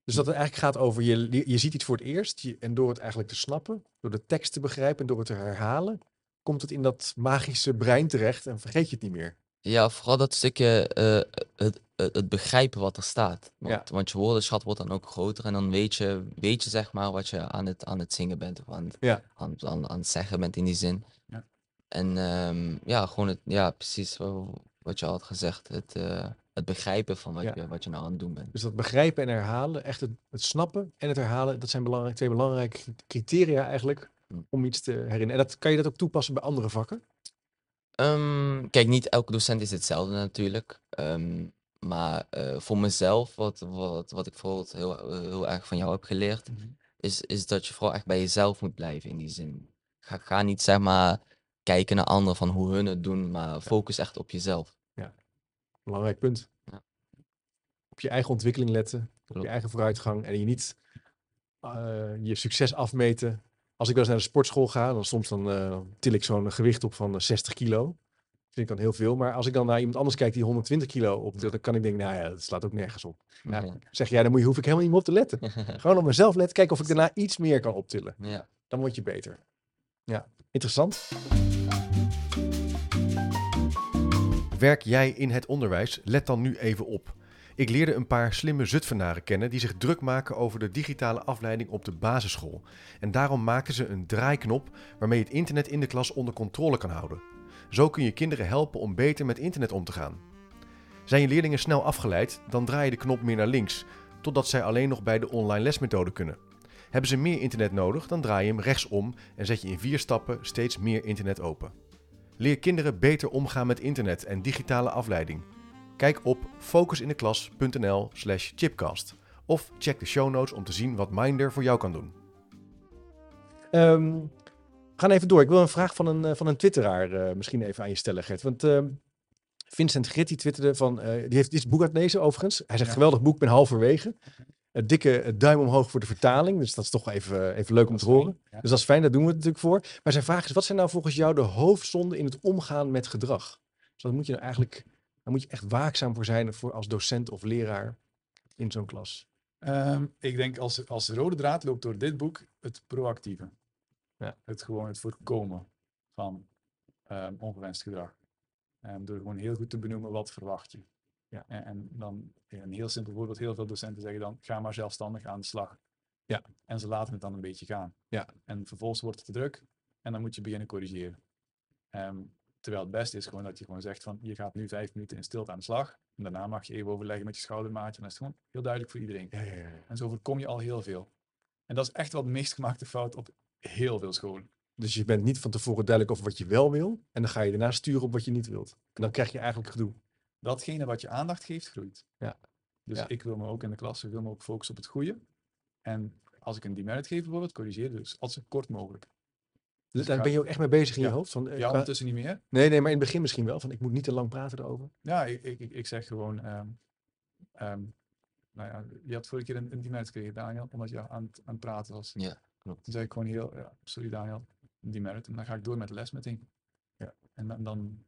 Dus dat het eigenlijk gaat over, je, je ziet iets voor het eerst je, en door het eigenlijk te snappen, door de tekst te begrijpen en door het te herhalen, komt het in dat magische brein terecht en vergeet je het niet meer. Ja, vooral dat stukje eh, het, het, het begrijpen wat er staat. Ja. Want, want je woordenschat wordt dan ook groter en dan weet je, weet je zeg maar wat je aan het, aan het zingen bent of aan het, Ja. aan, aan, aan het zeggen bent in die zin. Ja. En ehm, ja, gewoon het, ja, precies wa- wat je al had gezegd. Het, eh, het begrijpen van wat, Ja. je, wat je nou aan het doen bent. Dus dat begrijpen en herhalen, echt het, het snappen en het herhalen, dat zijn belangrijk, twee belangrijke criteria eigenlijk Hm. om iets te herinneren. En dat, kan je dat ook toepassen bij andere vakken? Ehm, kijk, niet elke docent is hetzelfde natuurlijk. Ehm, maar eh, voor mezelf, wat, wat, wat ik bijvoorbeeld heel, heel erg van jou heb geleerd, Mhm. is, is dat je vooral echt bij jezelf moet blijven in die zin. Ga, ga niet zeg maar kijken naar anderen van hoe hun het doen, maar focus echt op jezelf. Belangrijk punt. Ja. Op je eigen ontwikkeling letten, op je eigen vooruitgang en je niet eh, je succes afmeten. Als ik wel eens naar de sportschool ga, dan soms dan, eh, til ik zo'n gewicht op van eh, 60 kilo. vind ik dan heel veel. Maar als ik dan naar iemand anders kijk die 120 kilo op, dan kan ik denken, nou ja, dat slaat ook nergens op. Ja, Ja. zeg jij, dan moet je, hoef ik helemaal niet meer op te letten. <laughs> Gewoon op mezelf letten, kijken of ik daarna iets meer kan optillen. ja. Dan word je beter. Ja, interessant. Werk jij in het onderwijs? Let dan nu even op. Ik leerde een paar slimme Zutphenaren kennen die zich druk maken over de digitale afleiding op de basisschool. En daarom maken ze een draaiknop waarmee het internet in de klas onder controle kan houden. Zo kun je kinderen helpen om beter met internet om te gaan. Zijn je leerlingen snel afgeleid, dan draai je de knop meer naar links, totdat zij alleen nog bij de online lesmethode kunnen. Hebben ze meer internet nodig, dan draai je hem rechtsom en zet je in vier stappen steeds meer internet open. Leer kinderen beter omgaan met internet en digitale afleiding. Kijk op focusindeklas.nl/slash chipcast of check de show notes om te zien wat Minder voor jou kan doen. Ehm, we gaan even door. Ik wil een vraag van een, eh, van een twitteraar eh, misschien even aan je stellen, Gert. Want ehm, Vincent Grit die twitterde van, eh, die heeft dit boek aan het lezen overigens. Hij zegt, Ja. geweldig boek, ben halverwege. Een dikke duim omhoog voor de vertaling. Dus dat is toch even, even leuk om te horen. Ja. Dus dat is fijn, daar doen we het natuurlijk voor. Maar zijn vraag is, wat zijn nou volgens jou de hoofdzonden in het omgaan met gedrag? Dus dat moet je nou eigenlijk, daar moet je echt waakzaam voor zijn voor als docent of leraar in zo'n klas. Ehm, ik denk als, als rode draad loopt door dit boek het proactieve. Ja. Het gewoon het voorkomen van ehm, ongewenst gedrag. Ehm, door gewoon heel goed te benoemen wat verwacht je. Ja. En, en dan een heel simpel voorbeeld, heel veel docenten zeggen dan ga maar zelfstandig aan de slag. Ja. En ze laten het dan een beetje gaan. Ja. En vervolgens wordt het te druk en dan moet je beginnen corrigeren. Terwijl het beste is gewoon dat je gewoon zegt van je gaat nu vijf minuten in stilte aan de slag. En daarna mag je even overleggen met je schoudermaatje. En dan is gewoon heel duidelijk voor iedereen. Ja, ja, ja. En zo voorkom je al heel veel. En dat is echt wel de meest gemaakte fout op heel veel scholen. Dus je bent niet van tevoren duidelijk over wat je wel wil. En dan ga je daarna sturen op wat je niet wilt. En dan krijg je eigenlijk gedoe. Datgene wat je aandacht geeft, groeit. Ja. Dus ik wil me ook in de klas, ik wil me ook focussen op het goede. En als ik een demerit geef bijvoorbeeld, corrigeer dus als zo kort mogelijk. Dus daar ga- ben je ook echt mee bezig in je hoofd. Van, eh, Ja, ondertussen niet meer. Nee, nee, maar in het begin misschien wel. Van ik moet niet te lang praten erover. Ja, ik, ik, ik- zeg gewoon, ehm, ehm, nou ja, je had vorige keer een, een demerit gekregen, Daniel, omdat je aan, het- aan het praten was. Ja, klopt. Toen zei ik gewoon heel, ja, sorry Daniel, een demerit. En dan ga ik door met de les meteen. Ja. En dan, dan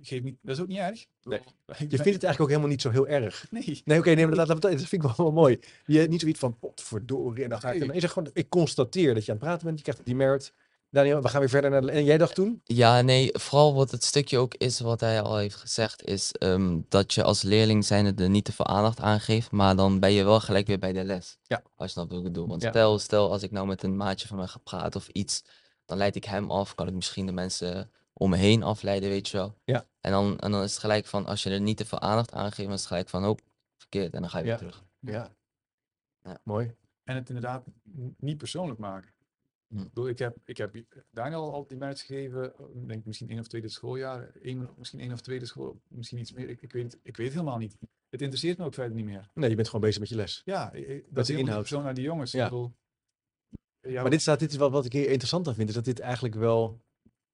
geef niet, dat is ook niet erg. Nee. Je <laughs> vindt het eigenlijk ook helemaal niet zo heel erg. Nee. Nee, oké, nee, maar dat, dat, dat vind ik wel, wel mooi. Je niet zoiets van, potverdorie. En dan ga ik, Nee. dan, je zegt gewoon, ik constateer dat je aan het praten bent. Je krijgt die merit. Daniel, we gaan weer verder naar de... En jij dacht toen? Ja, nee, vooral wat het stukje ook is, wat hij al heeft gezegd, is ehm, dat je als leerling zijnde er niet te veel aandacht aan geeft, maar dan ben je wel gelijk weer bij de les. Ja. Als je snapt wat ik bedoel. Want Ja. stel, stel als ik nou met een maatje van mij ga praten of iets, dan leid ik hem af, kan ik misschien de mensen om me heen afleiden, weet je wel. Ja. En dan, en dan is het gelijk van, als je er niet te veel aandacht aan geeft, dan is het gelijk van, oh, verkeerd, en dan ga je Ja. weer terug. Ja. Ja. Mooi. En het inderdaad niet persoonlijk maken. Ik heb, ik heb Daniel al die merits gegeven, ik denk misschien één of tweede schooljaar, één, misschien één of tweede school, misschien iets meer, ik, ik, weet, ik weet het helemaal niet. Het interesseert me ook verder niet meer. Nee, je bent gewoon bezig met je les. Ja, ik- dat is inhoud. zo naar die jongens. Ja. Ik bedoel, ja, Maar dit, staat, dit is wat, wat ik hier interessant aan vind, is dat dit eigenlijk wel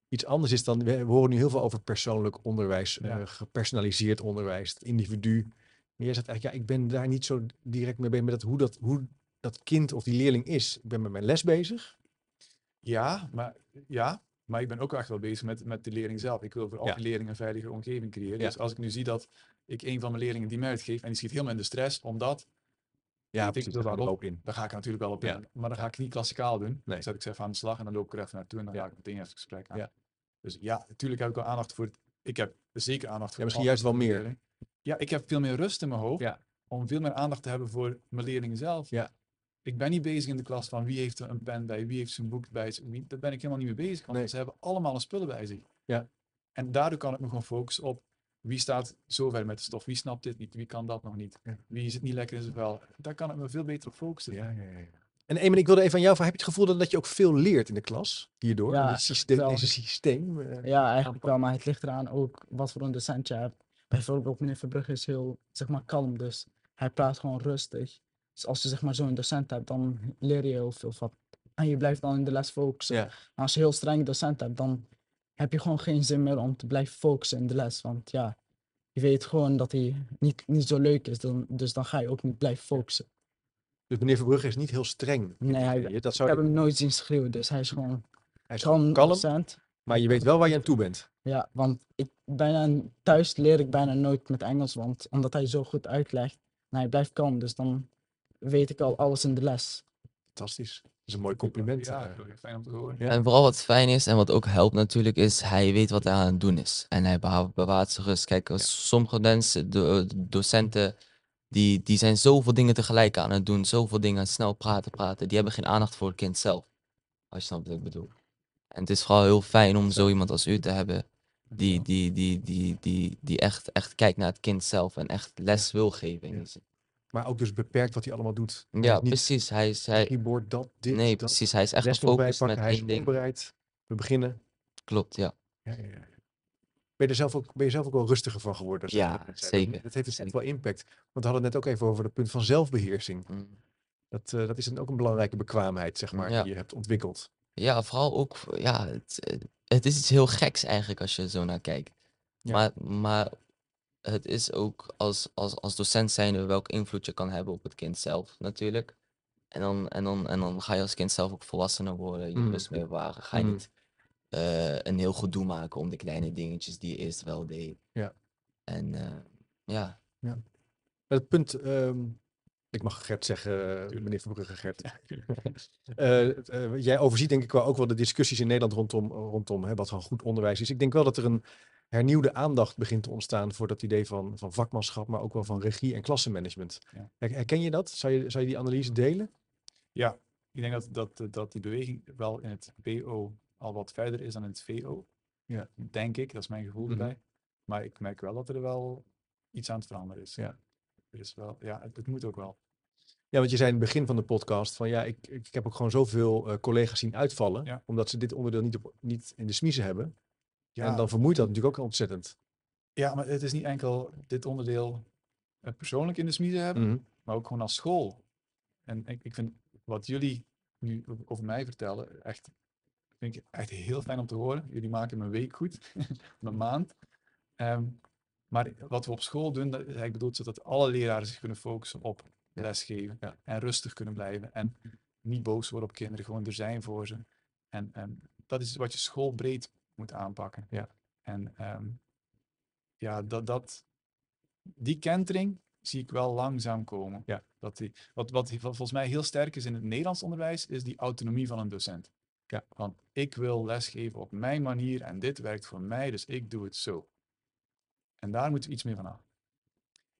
iets anders is dan... We, horen nu heel veel over persoonlijk onderwijs, Ja. eh, gepersonaliseerd onderwijs, het individu. Maar jij zegt eigenlijk, ja, ik ben daar niet zo direct mee bezig met dat, hoe, dat, hoe dat kind of die leerling is. Ik ben met mijn les bezig. Ja, maar, ja, maar ik ben ook echt wel bezig met, met de leerling zelf. Ik wil voor Ja. elke leerling een veilige omgeving creëren. Ja. Dus als ik nu zie dat ik een van mijn leerlingen die merit geef en die schiet helemaal in de stress, omdat, Ja, ik precies, dat daar ook in. dan ga ik er natuurlijk wel op Ja. in. Maar dan ga ik niet klassikaal doen. Nee. Dan zet ik ze even aan de slag en dan loop ik er even naartoe en dan Ja. ga ik meteen even het gesprek aan. Ja. Dus ja, natuurlijk heb ik wel aandacht voor, het- ik heb zeker aandacht voor Ja, misschien juist wel meer. leerlingen. Ja, ik heb veel meer rust in mijn hoofd Ja. om veel meer aandacht te hebben voor mijn leerlingen zelf. Ja. Ik ben niet bezig in de klas van wie heeft er een pen bij, wie heeft zijn boek bij zich. Wie, daar ben ik helemaal niet mee bezig, want Nee. ze hebben allemaal een spullen bij zich. Ja. En daardoor kan ik me gewoon focussen op wie staat zover met de stof, wie snapt dit niet, wie kan dat nog niet, Ja. wie zit niet lekker in zijn vel. Daar kan ik me veel beter op focussen. Ja, ja, ja. En Eamon, ik wilde even aan jou vragen, heb je het gevoel dat, dat je ook veel leert in de klas hierdoor? Ja, systeem, wel. deze systeem? eh, Ja, eigenlijk wel, maar het ligt eraan ook wat voor een docent je hebt. Bijvoorbeeld meneer Verbrugge is heel, zeg maar, kalm, dus hij praat gewoon rustig. Dus als je zeg maar zo'n docent hebt, dan leer je heel veel van. En je blijft dan in de les focussen. Als je heel strenge docent hebt, dan heb je gewoon geen zin meer om te blijven focussen in de les. Want ja, je weet gewoon dat hij niet, niet zo leuk is, dan, dus dan ga je ook niet blijven focussen. Dus meneer Verbrugge is niet heel streng. Nee, hij, dat ik zou heb hem nooit zien schreeuwen, dus hij is gewoon hij is kalm. docent. Maar je weet wel waar je aan toe bent. Ja, want ik bijna, thuis leer ik bijna nooit met Engels, want omdat hij zo goed uitlegt en hij blijft kalm, dus dan weet ik al alles in de les. Fantastisch. Dat is een mooi compliment. Ja, eh. heel fijn om te horen. Ja. En vooral wat fijn is en wat ook helpt natuurlijk, is hij weet wat hij aan het doen is. En hij bewaart zijn rust. Kijk, sommige mensen, de, de docenten, die, die zijn zoveel dingen tegelijk aan het doen. Zoveel dingen, snel praten, praten. Die hebben geen aandacht voor het kind zelf. Als je snapt wat ik bedoel. En het is vooral heel fijn om zo iemand als u te hebben. Die, die, die, die, die, die echt, echt kijkt naar het kind zelf en echt les wil geven. in die zin. Maar ook dus beperkt wat hij allemaal doet. Hij Ja, niet precies. Hij is, hij, keyboard, dat, dit, nee, dat. precies. Hij is echt gefocust met hij één ding. We beginnen. Klopt, ja. Ja, ja, ja. Ben je, er zelf ook, ben je zelf ook wel rustiger van geworden? Ja, zeker, Dat heeft dus echt wel impact. Want we hadden het net ook even over het punt van zelfbeheersing. Mm. Dat, eh, dat is dan ook een belangrijke bekwaamheid, zeg maar, Ja. die je hebt ontwikkeld. Ja, vooral ook, ja, het, eh, het is iets heel geks eigenlijk als je zo naar kijkt. Ja. Maar, maar het is ook als, als, als docent zijnde welke invloed je kan hebben op het kind zelf natuurlijk. En dan, en dan, en dan ga je als kind zelf ook volwassener worden, je Mm. rust meer bewaren. Ga je Mm. niet eh, een heel gedoe maken om de kleine dingetjes die je eerst wel deed. Ja. En eh, ja, Het punt, ehm, ik mag Gert zeggen, meneer Verbrugge Gert. <laughs> Eh, eh, jij overziet denk ik wel ook wel de discussies in Nederland rondom, rondom hè, wat een goed onderwijs is. Ik denk wel dat er een hernieuwde aandacht begint te ontstaan voor dat idee van, van vakmanschap, maar ook wel van regie en klassenmanagement. Ja. Her- Herken je dat? Zou je, zou je die analyse delen? Ja, ik denk dat, dat, dat die beweging wel in het PO al wat verder is dan in het VO. Ja. Denk ik, dat is mijn gevoel Mhm. erbij. Maar ik merk wel dat er wel iets aan het veranderen is. Ja. Er is wel, ja, het, het moet ook wel. Ja, want je zei in het begin van de podcast van ja, ik, ik heb ook gewoon zoveel eh, collega's zien uitvallen, Ja. omdat ze dit onderdeel niet, op, niet in de smiezen hebben. Ja, En dan vermoeit dat natuurlijk ook ontzettend. ja, maar het is niet enkel dit onderdeel eh, persoonlijk in de smiezen hebben, Mhm. maar ook gewoon als school. En ik, ik vind wat jullie nu over mij vertellen, echt, vind ik echt heel fijn om te horen. Jullie maken mijn week goed, <laughs> mijn maand. Ehm, maar wat we op school doen, dat is eigenlijk bedoeld zodat alle leraren zich kunnen focussen op Ja. lesgeven Ja. en rustig kunnen blijven en niet boos worden op kinderen, gewoon er zijn voor ze. En ehm, dat is wat je schoolbreed moet aanpakken. Ja. En ehm, ja, dat, dat, die kentering zie ik wel langzaam komen. Ja. Dat die, wat, wat vol- volgens mij heel sterk is in het Nederlands onderwijs, is die autonomie van een docent. Ja. Want ik wil lesgeven op mijn manier en dit werkt voor mij, dus ik doe het zo. En daar moeten we iets meer van af.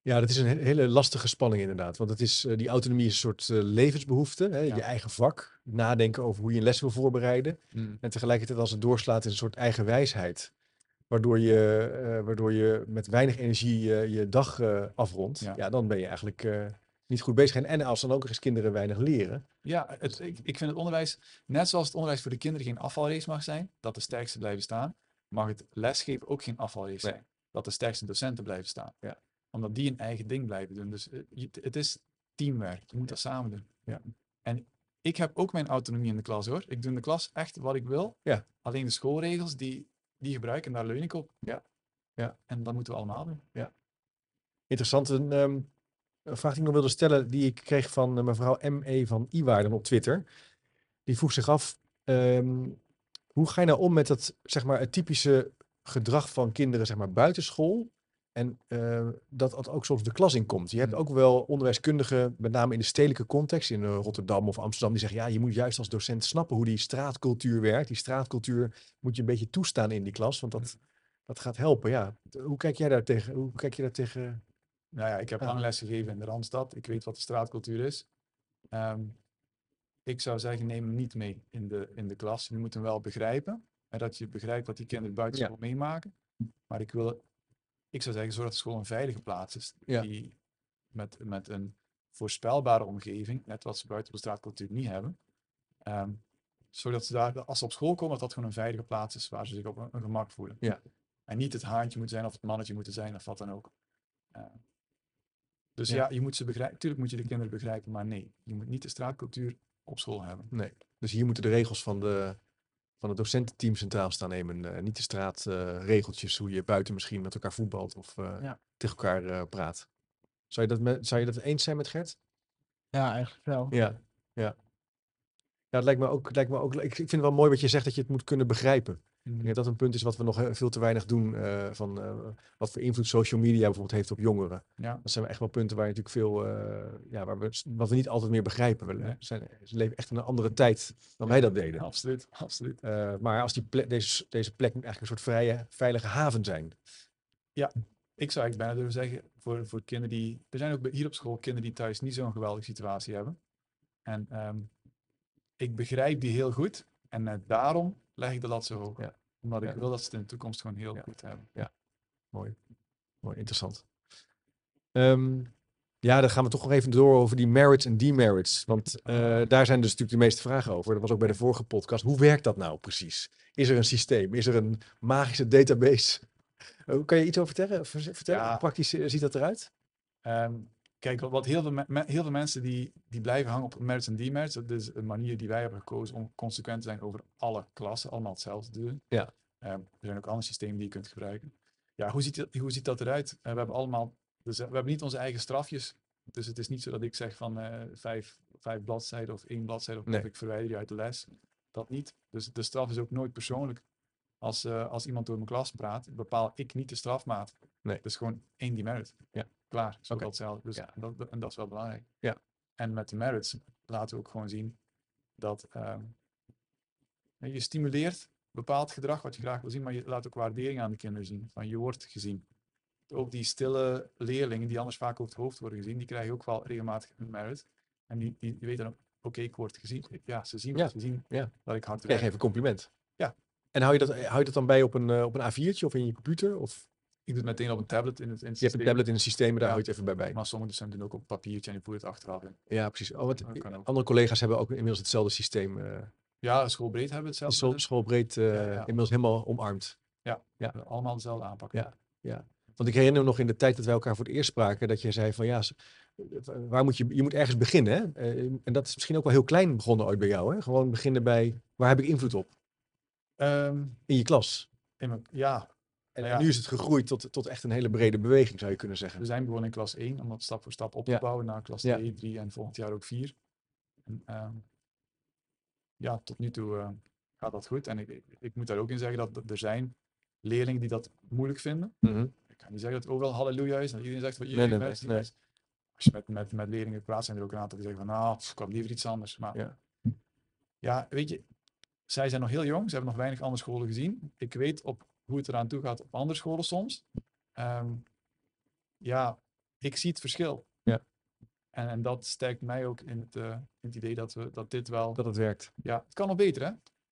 Ja, dat is een he- hele lastige spanning inderdaad. Want het is, eh, die autonomie is een soort eh, levensbehoefte. Hè? Ja. Je eigen vak. Nadenken over hoe je een les wil voorbereiden. En tegelijkertijd als het doorslaat in een soort eigen wijsheid. Waardoor je, eh, waardoor je met weinig energie je dag afrondt. Ja. Ja. dan ben je eigenlijk niet goed bezig. En, en als dan ook eens kinderen weinig leren. Ja, het, ik, ik vind het onderwijs, net zoals het onderwijs voor de kinderen geen afvalrace mag zijn, dat de sterkste blijven staan, mag het lesgeven ook geen afvalrace Nee. zijn. Dat de sterkste docenten blijven staan. Ja. Omdat die een eigen ding blijven doen. Dus eh, het is teamwerk. Je moet dat samen doen. Ja. En ik heb ook mijn autonomie in de klas hoor. Ik doe in de klas echt wat ik wil. Ja. Alleen de schoolregels, die, die gebruik ik en daar leun ik op. Ja. Ja. En dat moeten we allemaal doen. Interessant. Een, ehm, vraag die ik nog wilde stellen, die ik kreeg van eh, mevrouw M.E. van Iwaarden op Twitter. Die vroeg zich af, ehm, hoe ga je nou om met het, zeg maar, het typische gedrag van kinderen zeg maar, buitenschool? En eh, dat dat ook soms de klas in komt. Je hebt Hmm. ook wel onderwijskundigen, met name in de stedelijke context, in eh, Rotterdam of Amsterdam, die zeggen, ja, je moet juist als docent snappen hoe die straatcultuur werkt. Die straatcultuur moet je een beetje toestaan in die klas, want dat, dat gaat helpen. Ja. Hoe kijk jij daar tegen? Hoe kijk je daar tegen? Nou ja, ik heb lang les gegeven in de Randstad. Ik weet wat de straatcultuur is. Ehm, ik zou zeggen, neem hem niet mee in de, in de klas. Je moet hem wel begrijpen. En dat je begrijpt wat die kinderen buiten Ja. school meemaken. Maar ik wil, ik zou zeggen, zorg dat school een veilige plaats is. Ja. Die met, met een voorspelbare omgeving, net wat ze buiten op de straatcultuur niet hebben. Ehm, zodat ze daar, als ze op school komen, dat dat gewoon een veilige plaats is waar ze zich op een, een gemak voelen. Ja. En niet het haantje moeten zijn of het mannetje moeten zijn of wat dan ook. Eh, dus Ja. ja. je moet ze begrijpen. Tuurlijk moet je de kinderen begrijpen, maar nee, je moet niet de straatcultuur op school hebben. Nee. Dus hier moeten de regels van, de, van het docententeam centraal staan nemen. eh, niet de straatregeltjes, hoe je buiten misschien met elkaar voetbalt of eh, Ja. tegen elkaar eh, praat. Zou je, dat met, zou je dat eens zijn met Gert? Ja, eigenlijk wel. Ja, ja. Ja, het lijkt me ook, lijkt me ook ik, ik vind het wel mooi wat je zegt dat je het moet kunnen begrijpen. Ik denk dat dat een punt is wat we nog eh, veel te weinig doen. eh, van eh, wat voor invloed social media bijvoorbeeld heeft op jongeren. Ja. Dat zijn echt wel punten waar je natuurlijk veel, ja, waar we, wat we niet altijd meer begrijpen. We Nee. zijn, ze leven echt in een andere tijd dan wij dat deden. Absoluut, absoluut. Maar als die plek, deze, deze plek moet eigenlijk een soort vrije, veilige haven zijn. Ik zou eigenlijk bijna durven zeggen, voor, voor kinderen die... Er zijn ook hier op school kinderen die thuis niet zo'n geweldige situatie hebben. En ehm, ik begrijp die heel goed. En daarom leg ik de lat zo hoog. Ja. Omdat ik Ja. wil dat ze het in de toekomst gewoon heel Ja. goed hebben. Mooi. Mooi, interessant. Ehm, ja, dan gaan we toch nog even door over die merits en demerits. Want eh, daar zijn dus natuurlijk de meeste vragen over. Dat was ook bij de vorige podcast. Hoe werkt dat nou precies? Is er een systeem? Is er een magische database? Eh, kan je iets over vertellen? Ver- vertellen? Ja. Hoe praktisch eh, ziet dat eruit? Ehm, kijk, wat, heel, veel me- heel veel mensen die, die blijven hangen op merits en demerits. Dat is een manier die wij hebben gekozen om consequent te zijn over alle klassen. Allemaal hetzelfde te doen. Ja. Ehm, er zijn ook andere systemen die je kunt gebruiken. Ja, hoe ziet, dat, hoe ziet dat eruit? Eh, we hebben allemaal, dus, we hebben niet onze eigen strafjes. Dus het is niet zo dat ik zeg van eh, vijf, vijf bladzijden of één bladzijde of, Nee. of ik verwijder je uit de les. Dat niet. Dus de straf is ook nooit persoonlijk. Als, eh, als iemand door mijn klas praat, bepaal ik niet de strafmaat. Nee. Dus gewoon één demerit. Ja. Klaar, Oké. dat hetzelfde. Dus Ja. dat, en dat is wel belangrijk. Ja. En met de merits laten we ook gewoon zien dat ehm, je stimuleert bepaald gedrag wat je graag wil zien, maar je laat ook waardering aan de kinderen zien. Van je wordt gezien. Ook die stille leerlingen die anders vaak over het hoofd worden gezien, die krijgen ook wel regelmatig een merit. En die, die, die weten dan, oké, ik word gezien. Ja, ze zien, Ja, ze zien ja. dat ik hard Krijg werk. even compliment. Ja. En hou je dat, hou je dat dan bij op een, eh, op een A4'tje of in je computer? Of Ik doe het meteen op een tablet in het, in het je hebt een tablet in een systeem, maar daar Ja. hou je het even bij bij. Maar sommige docenten doen ook op papiertje en die voeren het achteraf in. Ja, precies. Oh, wat, andere collega's hebben ook inmiddels hetzelfde systeem. eh Ja, schoolbreed hebben hetzelfde. school, schoolbreed eh, Ja, ja. inmiddels helemaal omarmd. ja. hebben allemaal dezelfde aanpak. Ja. Want ik herinner me nog in de tijd dat wij elkaar voor het eerst spraken, dat je zei van ja, waar moet je, je moet ergens beginnen. Hè? Eh, en dat is misschien ook wel heel klein begonnen ooit bij jou. Hè? Gewoon beginnen bij waar heb ik invloed op? Ehm, In je klas. in mijn- ja, En, nu is het gegroeid tot, tot echt een hele brede beweging, zou je kunnen zeggen. we zijn begonnen in klas 1 om dat stap voor stap op te Ja. bouwen naar klas Ja. 2, 3 en volgend jaar ook 4. En, ehm, ja, tot nu toe eh, gaat dat goed. En ik, ik, moet daar ook in zeggen dat dat er zijn leerlingen die dat moeilijk vinden. Mhm. Ik kan niet zeggen dat het overal halleluja is en dat iedereen zegt Nee, iedereen nee, nee. Als je met, met, met leerlingen praat, zijn er ook een aantal die zeggen van nou, ik had liever iets anders. Maar Ja. ja, weet je, zij zijn nog heel jong, ze hebben nog weinig andere scholen gezien. Ik weet op hoe het eraan toe gaat op andere scholen soms. Ehm, ja, ik zie het verschil. Ja. En, en dat sterkt mij ook in het, eh, in het idee dat, we, dat dit wel... Dat het werkt. Ja, het kan nog beter, hè?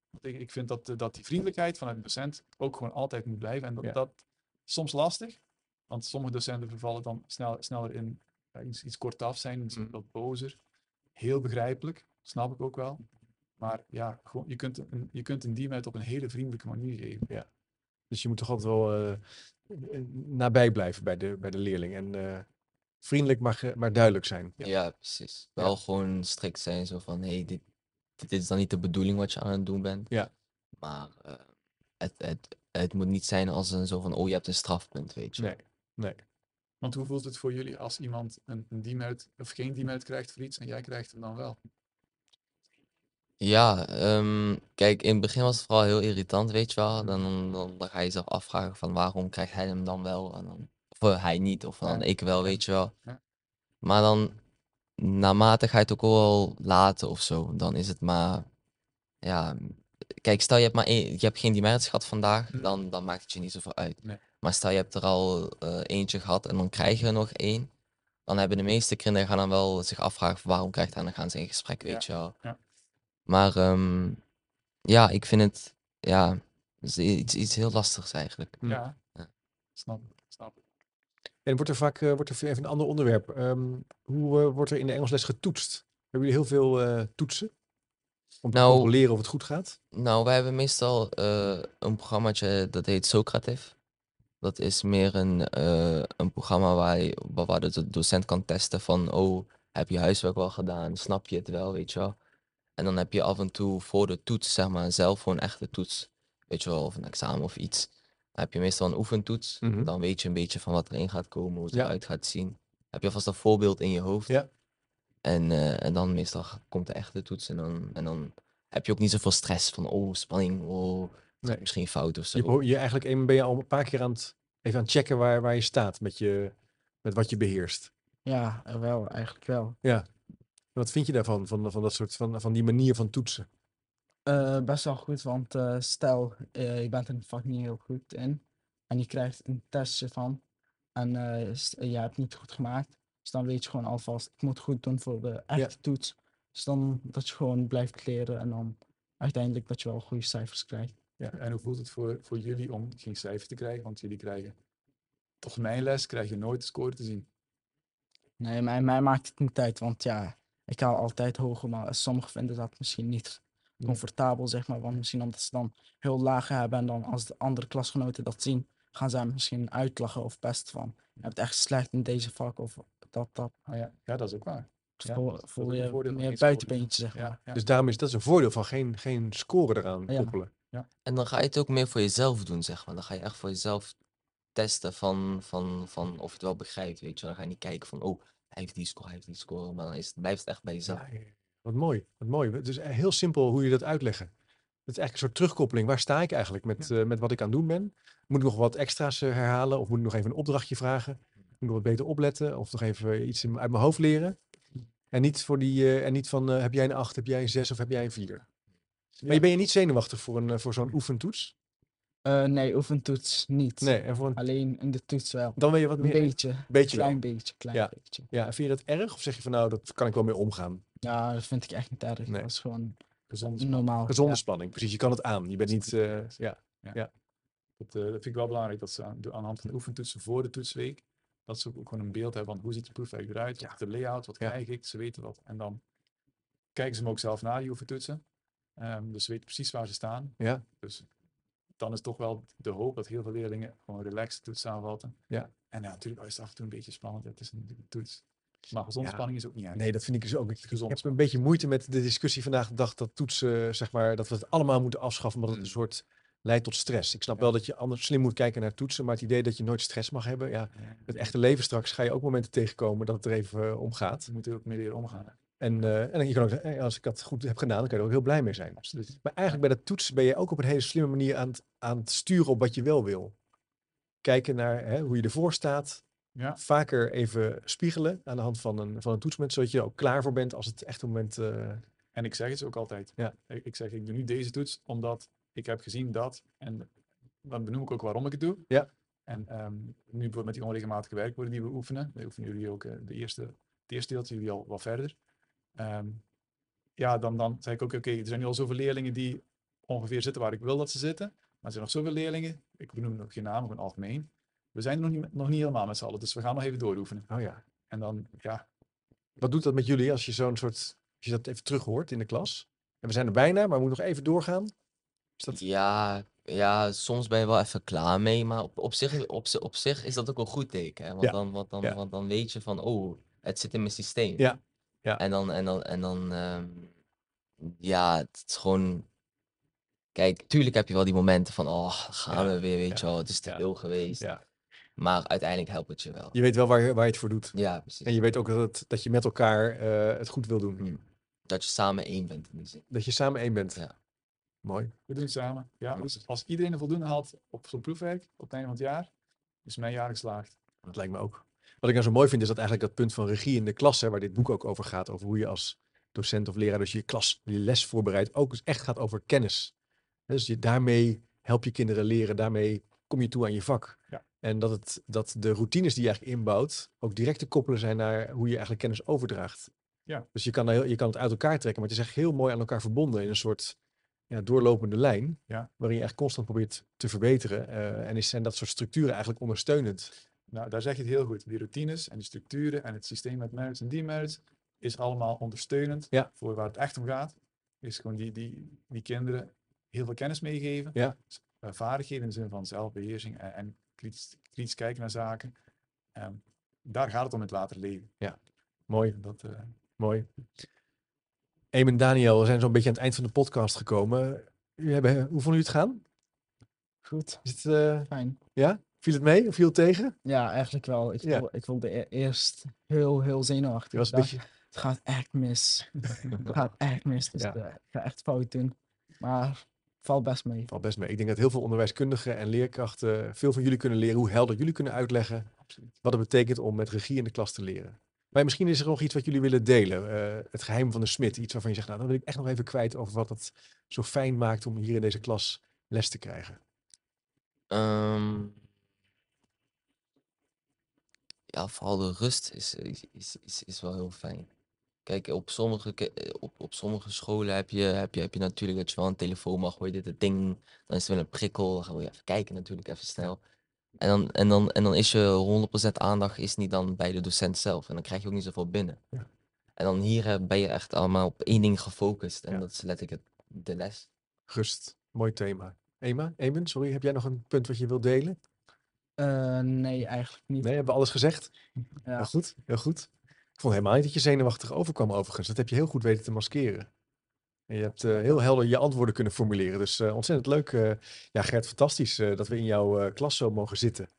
Want ik, ik vind dat, eh, dat die vriendelijkheid vanuit de docent ook gewoon altijd moet blijven. En dat, Ja. dat is soms lastig, want sommige docenten vervallen dan snel, sneller in ja, iets, iets kortaf zijn, iets Mm. wat bozer. Heel begrijpelijk, snap ik ook wel. Maar ja, gewoon, je, kunt een, je kunt een diemet op een hele vriendelijke manier geven. Dus je moet toch altijd wel eh, eh, nabij blijven bij de, bij de leerling. En eh, vriendelijk, maar, maar duidelijk zijn. Ja. Ja, precies. Wel gewoon strikt zijn, zo van, hé, hey, dit, dit is dan niet de bedoeling wat je aan het doen bent. Ja. Maar eh, het, het, het moet niet zijn als een zo van, oh, je hebt een strafpunt, weet je. Nee, nee. Want hoe voelt het voor jullie als iemand een, een demerit of geen demerit krijgt voor iets en jij krijgt hem dan wel? Ja, ehm, kijk, in het begin was het vooral heel irritant, weet je wel. Dan, dan, dan, ga je jezelf afvragen van waarom krijgt hij hem dan wel en dan, of hij niet, of dan ik wel, weet je wel. Maar dan, naarmate ga je het ook wel laten of zo, dan is het maar, ja, kijk, stel je hebt maar één, je hebt geen demerits gehad vandaag, Mhm. dan, dan maakt het je niet zoveel uit. Nee. Maar stel je hebt er al eh, eentje gehad en dan krijg je er nog één, dan hebben de meeste kinderen gaan dan wel zich afvragen van waarom krijgt hij en dan gaan ze in gesprek, weet je wel. ja. Maar ehm, ja, ik vind het, ja, iets, iets heel lastigs eigenlijk. Hm. Ja, Ja. snap ik. Snap ik. En wordt er vaak eh, wordt er even een ander onderwerp. Ehm, hoe eh, wordt er in de Engelsles getoetst? Hebben jullie heel veel eh, toetsen? Om te Nou- controleren of het goed gaat? Nou, wij hebben meestal eh, een programmaatje dat heet Socrative. Dat is meer een, eh, een programma waar, je, waar waar de docent kan testen van, oh, heb je huiswerk wel gedaan? Snap je het wel, weet je wel? En dan heb je af en toe voor de toets, zeg maar, zelf voor een echte toets, weet je wel, of een examen of iets. Dan heb je meestal een oefentoets. Mhm. Dan weet je een beetje van wat erin gaat komen, hoe het Ja. eruit gaat zien. Heb je alvast een voorbeeld in je hoofd. Ja. En, eh, en dan meestal komt de echte toets en dan, en dan heb je ook niet zoveel stress van, oh, spanning, oh, Nee. Misschien fout of zo. Je, je eigenlijk even ben je al een paar keer aan het, even aan het checken waar, waar je staat met, je, met wat je beheerst. Ja, wel, eigenlijk wel. Wat vind je daarvan, van, van dat soort, van, van die manier van toetsen? Eh, best wel goed, want eh, stel eh, je bent een vak niet heel goed in en je krijgt een testje van en je hebt niet goed gemaakt. Dus dan weet je gewoon alvast, ik moet goed doen voor de echte toets. Dus dan dat je gewoon blijft leren en dan uiteindelijk dat je wel goede cijfers krijgt. Ja, en hoe voelt het voor, voor jullie om geen cijfer te krijgen? Want jullie krijgen, toch mijn les, krijg je nooit de score te zien. Nee, mij, mij maakt het niet uit, want ja, ik haal altijd hoger, maar sommigen vinden dat misschien niet comfortabel, zeg maar. Want misschien omdat ze dan heel laag hebben en dan als de andere klasgenoten dat zien, gaan zij misschien uitlachen of pesten van, je hebt echt slecht in deze vak of dat, dat. Ah ja, ja dat is ook waar. Ja, voel, je meer buitenbeentje, zeg maar. Ja, ja. Dus daarom is dat is een voordeel van geen, geen score eraan Ja. koppelen. En dan ga je het ook meer voor jezelf doen, zeg maar. Dan ga je echt voor jezelf testen van, van, van of je het wel begrijpt, weet je. wel. Dan ga je niet kijken van, oh, heeft die score, hij heeft die score. Maar dan is het, blijft het echt bij jezelf. Ja. Wat mooi, wat mooi. Het is heel simpel hoe je dat uitleggen. Het is eigenlijk een soort terugkoppeling. Waar sta ik eigenlijk met, eh, met wat ik aan het doen ben? Moet ik nog wat extra's eh, herhalen? Of moet ik nog even een opdrachtje vragen? Moet ik nog wat beter opletten? Of nog even iets in- uit mijn hoofd leren? En niet, voor die, eh, en niet van, eh, heb jij een 8, heb jij een 6 of heb jij een 4? Maar je ben je niet zenuwachtig voor, een, eh, voor zo'n oefentoets? Eh, nee, oefentoets niet. Nee, en voor een, Alleen in de toets wel. dan ben je wat Een meer... beetje, beetje wel. klein beetje, klein Ja. beetje. Ja, en vind je dat erg? Of zeg je van, nou, dat kan ik wel mee omgaan? Ja, dat vind ik echt niet erg. Nee. Dat is gewoon Gezond. normaal. Gezonde Ja. spanning, precies. Je kan het aan. Je bent niet... eh, ja. Dat, eh, dat vind ik wel belangrijk, dat ze aan de, aan de hand van de oefentoetsen voor de toetsweek, dat ze ook gewoon een beeld hebben van hoe ziet de proefwerk eruit, wat is de layout, wat Ja. krijg ik, ze weten wat. En dan kijken ze hem ook zelf na, die oefentoetsen. Ehm, dus ze weten precies waar ze staan. Ja. Dus dan is toch wel de hoop dat heel veel leerlingen gewoon relaxed de toets aanvatten. Ja. En ja, natuurlijk is het af en toe een beetje spannend, het is een toets. Maar gezonde Ja. spanning is ook niet erg. Nee, dat vind ik dus ook. Ik, ik Gezond heb een beetje moeite met de discussie vandaag de dag dat toetsen, zeg maar, dat we het allemaal moeten afschaffen, omdat het een Mm. soort leidt tot stress. Ik snap Ja. wel dat je anders slim moet kijken naar toetsen, maar het idee dat je nooit stress mag hebben, ja, het echte leven straks ga je ook momenten tegenkomen dat het er even eh, om gaat. Ze moeten er ook mee leren omgaan. En, eh, en je kan ook zeggen, eh, als ik dat goed heb gedaan, dan kan je er ook heel blij mee zijn. Maar eigenlijk bij dat toetsen ben je ook op een hele slimme manier aan het, aan het sturen op wat je wel wil. Kijken naar hè, hoe je ervoor staat, Ja, vaker even spiegelen aan de hand van een, van een toetsmoment, zodat je er ook klaar voor bent als het echt een moment... eh, En ik zeg het ook altijd. Ja. Ik, ik zeg, ik doe nu deze toets omdat ik heb gezien dat. En dan benoem ik ook waarom ik het doe. Ja. En ehm, nu bijvoorbeeld met die onregelmatige werkwoorden die we oefenen. We oefenen jullie ook de eerste, het eerste deeltje, jullie al wat verder. Ehm, ja, dan, dan zeg ik ook, oké, er zijn nu al zoveel leerlingen die ongeveer zitten waar ik wil dat ze zitten. Maar er zijn nog zoveel leerlingen, ik benoem nog geen naam, gewoon algemeen. We zijn er nog niet, nog niet helemaal met z'n allen, dus we gaan nog even dooroefenen. oh ja, En dan, ja, Wat doet dat met jullie als je zo'n soort, als je dat even terug hoort in de klas? En we zijn er bijna, maar we moeten nog even doorgaan. Is dat, Ja, ja, soms ben je wel even klaar mee, maar op, op, zich, op, op zich is dat ook een goed teken. Hè? Want, Ja, dan, want, dan, ja. want dan weet je van, oh, het zit in mijn systeem. Ja, ja. En dan, en dan, en dan ehm, ja, het is gewoon. Kijk, tuurlijk heb je wel die momenten van, oh, gaan Ja, we weer, weet ja, je wel, het is te ja, veel geweest. ja. Maar uiteindelijk helpt het je wel. Je weet wel waar je, waar je het voor doet. Ja, precies. En je weet ook dat, het- dat je met elkaar eh, het goed wil doen. Mm. Dat je samen één bent in die zin. Dat je samen één bent. Ja. Mooi. we doen het samen. Ja, als, als iedereen een voldoende haalt op zo'n proefwerk op het einde van het jaar, is mijn jaar geslaagd. Dat lijkt me ook. Wat ik nou zo mooi vind, is dat eigenlijk dat punt van regie in de klas, hè, waar dit boek ook over gaat, over hoe je als docent of leraar dus je klas, je les voorbereidt, ook dus echt gaat over kennis. Dus je, daarmee help je kinderen leren, daarmee kom je toe aan je vak. Ja. En dat, het, dat de routines die je eigenlijk inbouwt, ook direct te koppelen zijn naar hoe je eigenlijk kennis overdraagt. Ja. Dus je kan, heel- je kan het uit elkaar trekken, maar het is echt heel mooi aan elkaar verbonden in een soort ja, doorlopende lijn, Ja. waarin je echt constant probeert te verbeteren. eh, en is, zijn dat soort structuren eigenlijk ondersteunend. Nou, daar zeg je het heel goed. Die routines en die structuren en het systeem met merits en demerits is allemaal ondersteunend Ja. voor waar het echt om gaat. Is gewoon die, die, die kinderen heel veel kennis meegeven. Ja. Eh, vaardigheden in de zin van zelfbeheersing en, en kritisch, kritisch kijken naar zaken. Ehm, daar gaat het om in het later leven. Mooi. En Dat, eh, Mooi. Eamon en Daniel, we zijn zo'n beetje aan het eind van de podcast gekomen. Jullie hebben, hoe vonden jullie het gaan? Goed, Is het, eh, fijn. ja? Viel het mee of viel het tegen? Ja, eigenlijk wel. Ik, Ja. ik voelde e- eerst heel, heel zenuwachtig. Je was een beetje... Het gaat echt mis. het gaat echt mis. Dus Ja. eh, ik ga echt fout doen. Maar valt best mee. Valt best mee. Ik denk dat heel veel onderwijskundigen en leerkrachten veel van jullie kunnen leren hoe helder jullie kunnen uitleggen Absoluut. wat het betekent om met regie in de klas te leren. Maar misschien is er nog iets wat jullie willen delen. eh, het geheim van de smid. Iets waarvan je zegt, nou, dan wil ik echt nog even kwijt over wat het zo fijn maakt om hier in deze klas les te krijgen. Ehm, ja, vooral de rust is, is, is, is, is wel heel fijn. Kijk, op sommige, ke- eh, op, op sommige scholen heb je, heb, je, heb je natuurlijk dat je wel een telefoon mag, je dit het ding, dan is er wel een prikkel, dan ga je even kijken natuurlijk, even snel. En dan, en dan, en dan is je 100% aandacht is niet dan bij de docent zelf en dan krijg je ook niet zoveel binnen. Ja. En dan hier eh, ben je echt allemaal op één ding gefocust en Ja. dat is letterlijk het, de les. Rust, mooi thema. Ema, Eamon, sorry, heb jij nog een punt wat je wilt delen? Eh, nee, eigenlijk niet. Nee, hebben we alles gezegd? Ja. Heel goed, heel goed. Ik vond helemaal niet dat je zenuwachtig overkwam overigens. Dat heb je heel goed weten te maskeren. En je hebt eh, heel helder je antwoorden kunnen formuleren. Dus eh, ontzettend leuk. eh, ja, Gert, fantastisch eh, dat we in jouw eh, klas zo mogen zitten.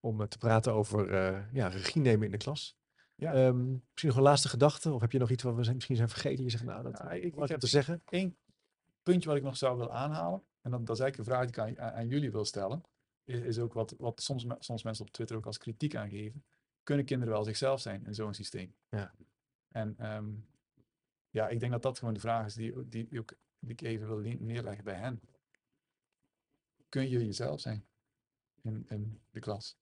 Om te praten over eh, ja, regie nemen in de klas. Ja. Ehm, misschien nog een laatste gedachte? Of heb je nog iets wat we zijn, misschien zijn vergeten? Je zegt, nou, dat Ja, ik, ik- ik heb- te zeggen. Eén puntje wat ik nog zou willen aanhalen, en dat, dat is eigenlijk een vraag die ik aan jullie wil stellen, is, is ook wat, wat soms, soms mensen op Twitter ook als kritiek aangeven. Kunnen kinderen wel zichzelf zijn in zo'n systeem? Ja. En ehm, ja, ik denk dat dat gewoon de vraag is die, die, die, ook, die ik even wil ne- neerleggen bij hen. Kun je jezelf zijn in, in de klas?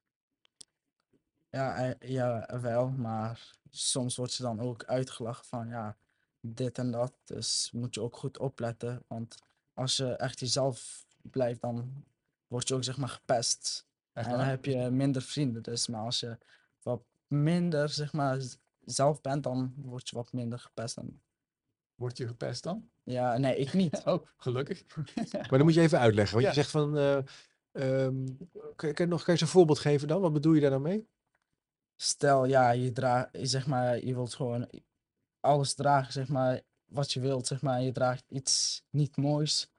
Ja, eh, ja, wel, maar soms word je dan ook uitgelachen van ja, dit en dat. Dus moet je ook goed opletten, want als je echt jezelf blijft, dan word je ook zeg maar gepest. Echt En dan heb je minder vrienden. Dus maar als je wat minder zeg maar zelf bent, dan word je wat minder gepest. En, Word je gepest dan? ja, nee, ik niet. <laughs> Oh, gelukkig. <laughs> Maar dan moet je even uitleggen. Want Ja. je zegt van, eh, ehm, kan, je- nog, kan je eens een voorbeeld geven dan? Wat bedoel je daar dan mee? Stel, ja, je draagt, zeg maar, je wilt gewoon alles dragen, zeg maar, wat je wilt, zeg maar. Je draagt iets niet moois.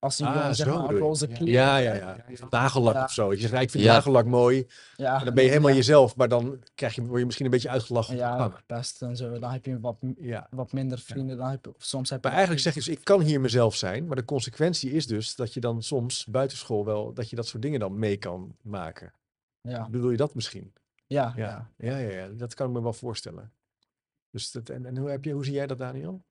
Als een Ah, jongen, zeg maar, roze Ja. kleren. Ja, ja, ja. Nagellak Ja. of zo. Je zegt, ja, ik vind Ja. nagellak mooi. Ja, En dan ben je helemaal ja, jezelf, maar dan krijg je, word je misschien een beetje uitgelachen. Ja, gang. gepest en zo. Dan heb je wat, wat minder vrienden. Dan heb je, soms heb je Maar eigenlijk zeg je dus, ik kan hier mezelf zijn. Maar de consequentie is dus dat je dan soms buitenschool wel, dat je dat soort dingen dan mee kan maken. Ja, Bedoel je dat misschien? ja, Ja, ja. ja, ja, ja. dat kan ik me wel voorstellen. Dus dat, en, en hoe, heb je, hoe zie jij dat, Daniel?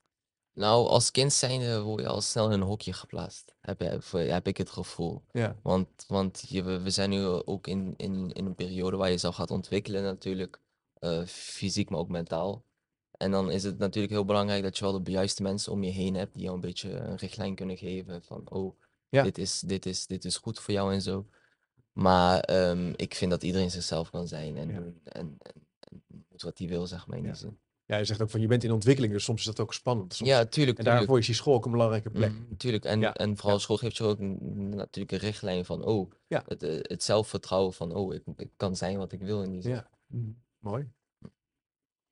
Nou, als kind zijnde word je al snel in een hokje geplaatst. Heb, ik het gevoel. Ja. Want, want je, we zijn nu ook in, in, in een periode waar je zelf gaat ontwikkelen natuurlijk. eh, fysiek, maar ook mentaal. En dan is het natuurlijk heel belangrijk dat je wel de juiste mensen om je heen hebt die jou een beetje een richtlijn kunnen geven van oh, Ja. dit, is, dit, is, dit is goed voor jou en zo. Maar ehm, ik vind dat iedereen zichzelf kan zijn en Ja. en, en, en doet wat hij wil, zeg maar in die zin. Ja, je zegt ook van je bent in ontwikkeling, dus soms is dat ook spannend. Soms- Ja, tuurlijk, en tuurlijk. daarvoor is die school ook een belangrijke plek. Mm, tuurlijk. En, Ja, en vooral ja. school geeft je ook een- natuurlijk een richtlijn van, oh, Ja. het, eh, het zelfvertrouwen van, oh, ik, ik kan zijn wat ik wil in die zin. Ja, mooi.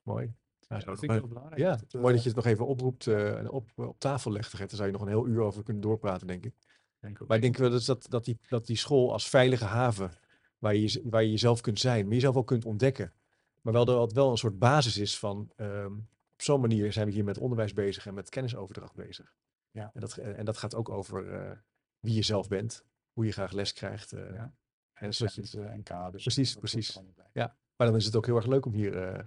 Mooi. Ja, dat vind ik heel belangrijk. ja, dat het, mooi dat eh, je het nog even oproept eh, en op, op tafel legt. Daar zou je nog een heel uur over kunnen doorpraten, denk ik. denk ook Maar ik denk wel dus dat, dat, die, dat die school als veilige haven, waar je, waar je jezelf kunt zijn, maar jezelf ook kunt ontdekken. Maar wel dat het wel een soort basis is van, ehm, op zo'n manier zijn we hier met onderwijs bezig en met kennisoverdracht bezig. Ja. En, dat, en dat gaat ook over eh, wie je zelf bent, hoe je graag les krijgt. eh, Ja. en zodat je, Grenzen en kaders. Precies, precies. bij. maar dan is het ook heel erg leuk om hier eh,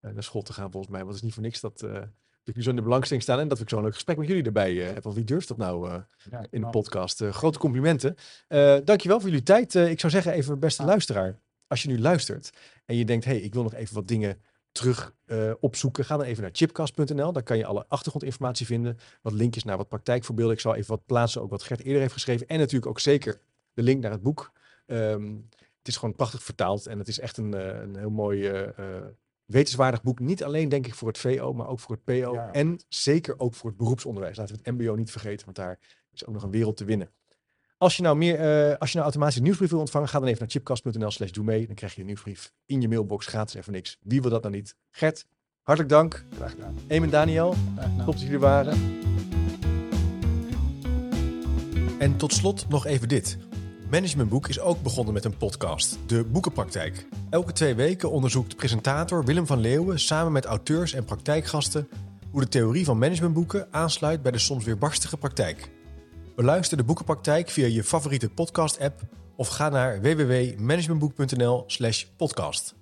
eh, naar school te gaan volgens mij. Want het is niet voor niks dat, eh, dat ik nu zo in de belangstelling sta en dat ik zo'n leuk gesprek met jullie erbij eh, heb. Want wie durft dat nou eh, Ja, in de podcast. Eh, grote complimenten. Eh dankjewel voor jullie tijd. Eh, ik zou zeggen, even beste Ja. luisteraar. Als je nu luistert en je denkt, hey, ik wil nog even wat dingen terug eh, opzoeken. Ga dan even naar chipcast.nl. Daar kan je alle achtergrondinformatie vinden. Wat linkjes naar wat praktijkvoorbeelden. Ik zal even wat plaatsen, ook wat Gert eerder heeft geschreven. En natuurlijk ook zeker de link naar het boek. Ehm, het is gewoon prachtig vertaald. En het is echt een, eh, een heel mooi eh, wetenswaardig boek. Niet alleen denk ik voor het VO, maar ook voor het PO. Ja. En zeker ook voor het beroepsonderwijs. Laten we het MBO niet vergeten, want daar is ook nog een wereld te winnen. Als je nou, meer, eh, als je nou automatisch een nieuwsbrief wil ontvangen, ga dan even naar chipcast.nl slash doe mee. Dan krijg je een nieuwsbrief in je mailbox, gratis en voor niks. Wie wil dat nou niet? Gert, hartelijk dank. graag gedaan. Eem en Daniel, top dat jullie er waren. En tot slot nog even dit. Managementboek is ook begonnen met een podcast, De Boekenpraktijk. Elke twee weken onderzoekt presentator Willem van Leeuwen samen met auteurs en praktijkgasten hoe de theorie van managementboeken aansluit bij de soms weerbarstige praktijk. Beluister de boekenpraktijk via je favoriete podcast-app of ga naar www.managementboek.nl/podcast.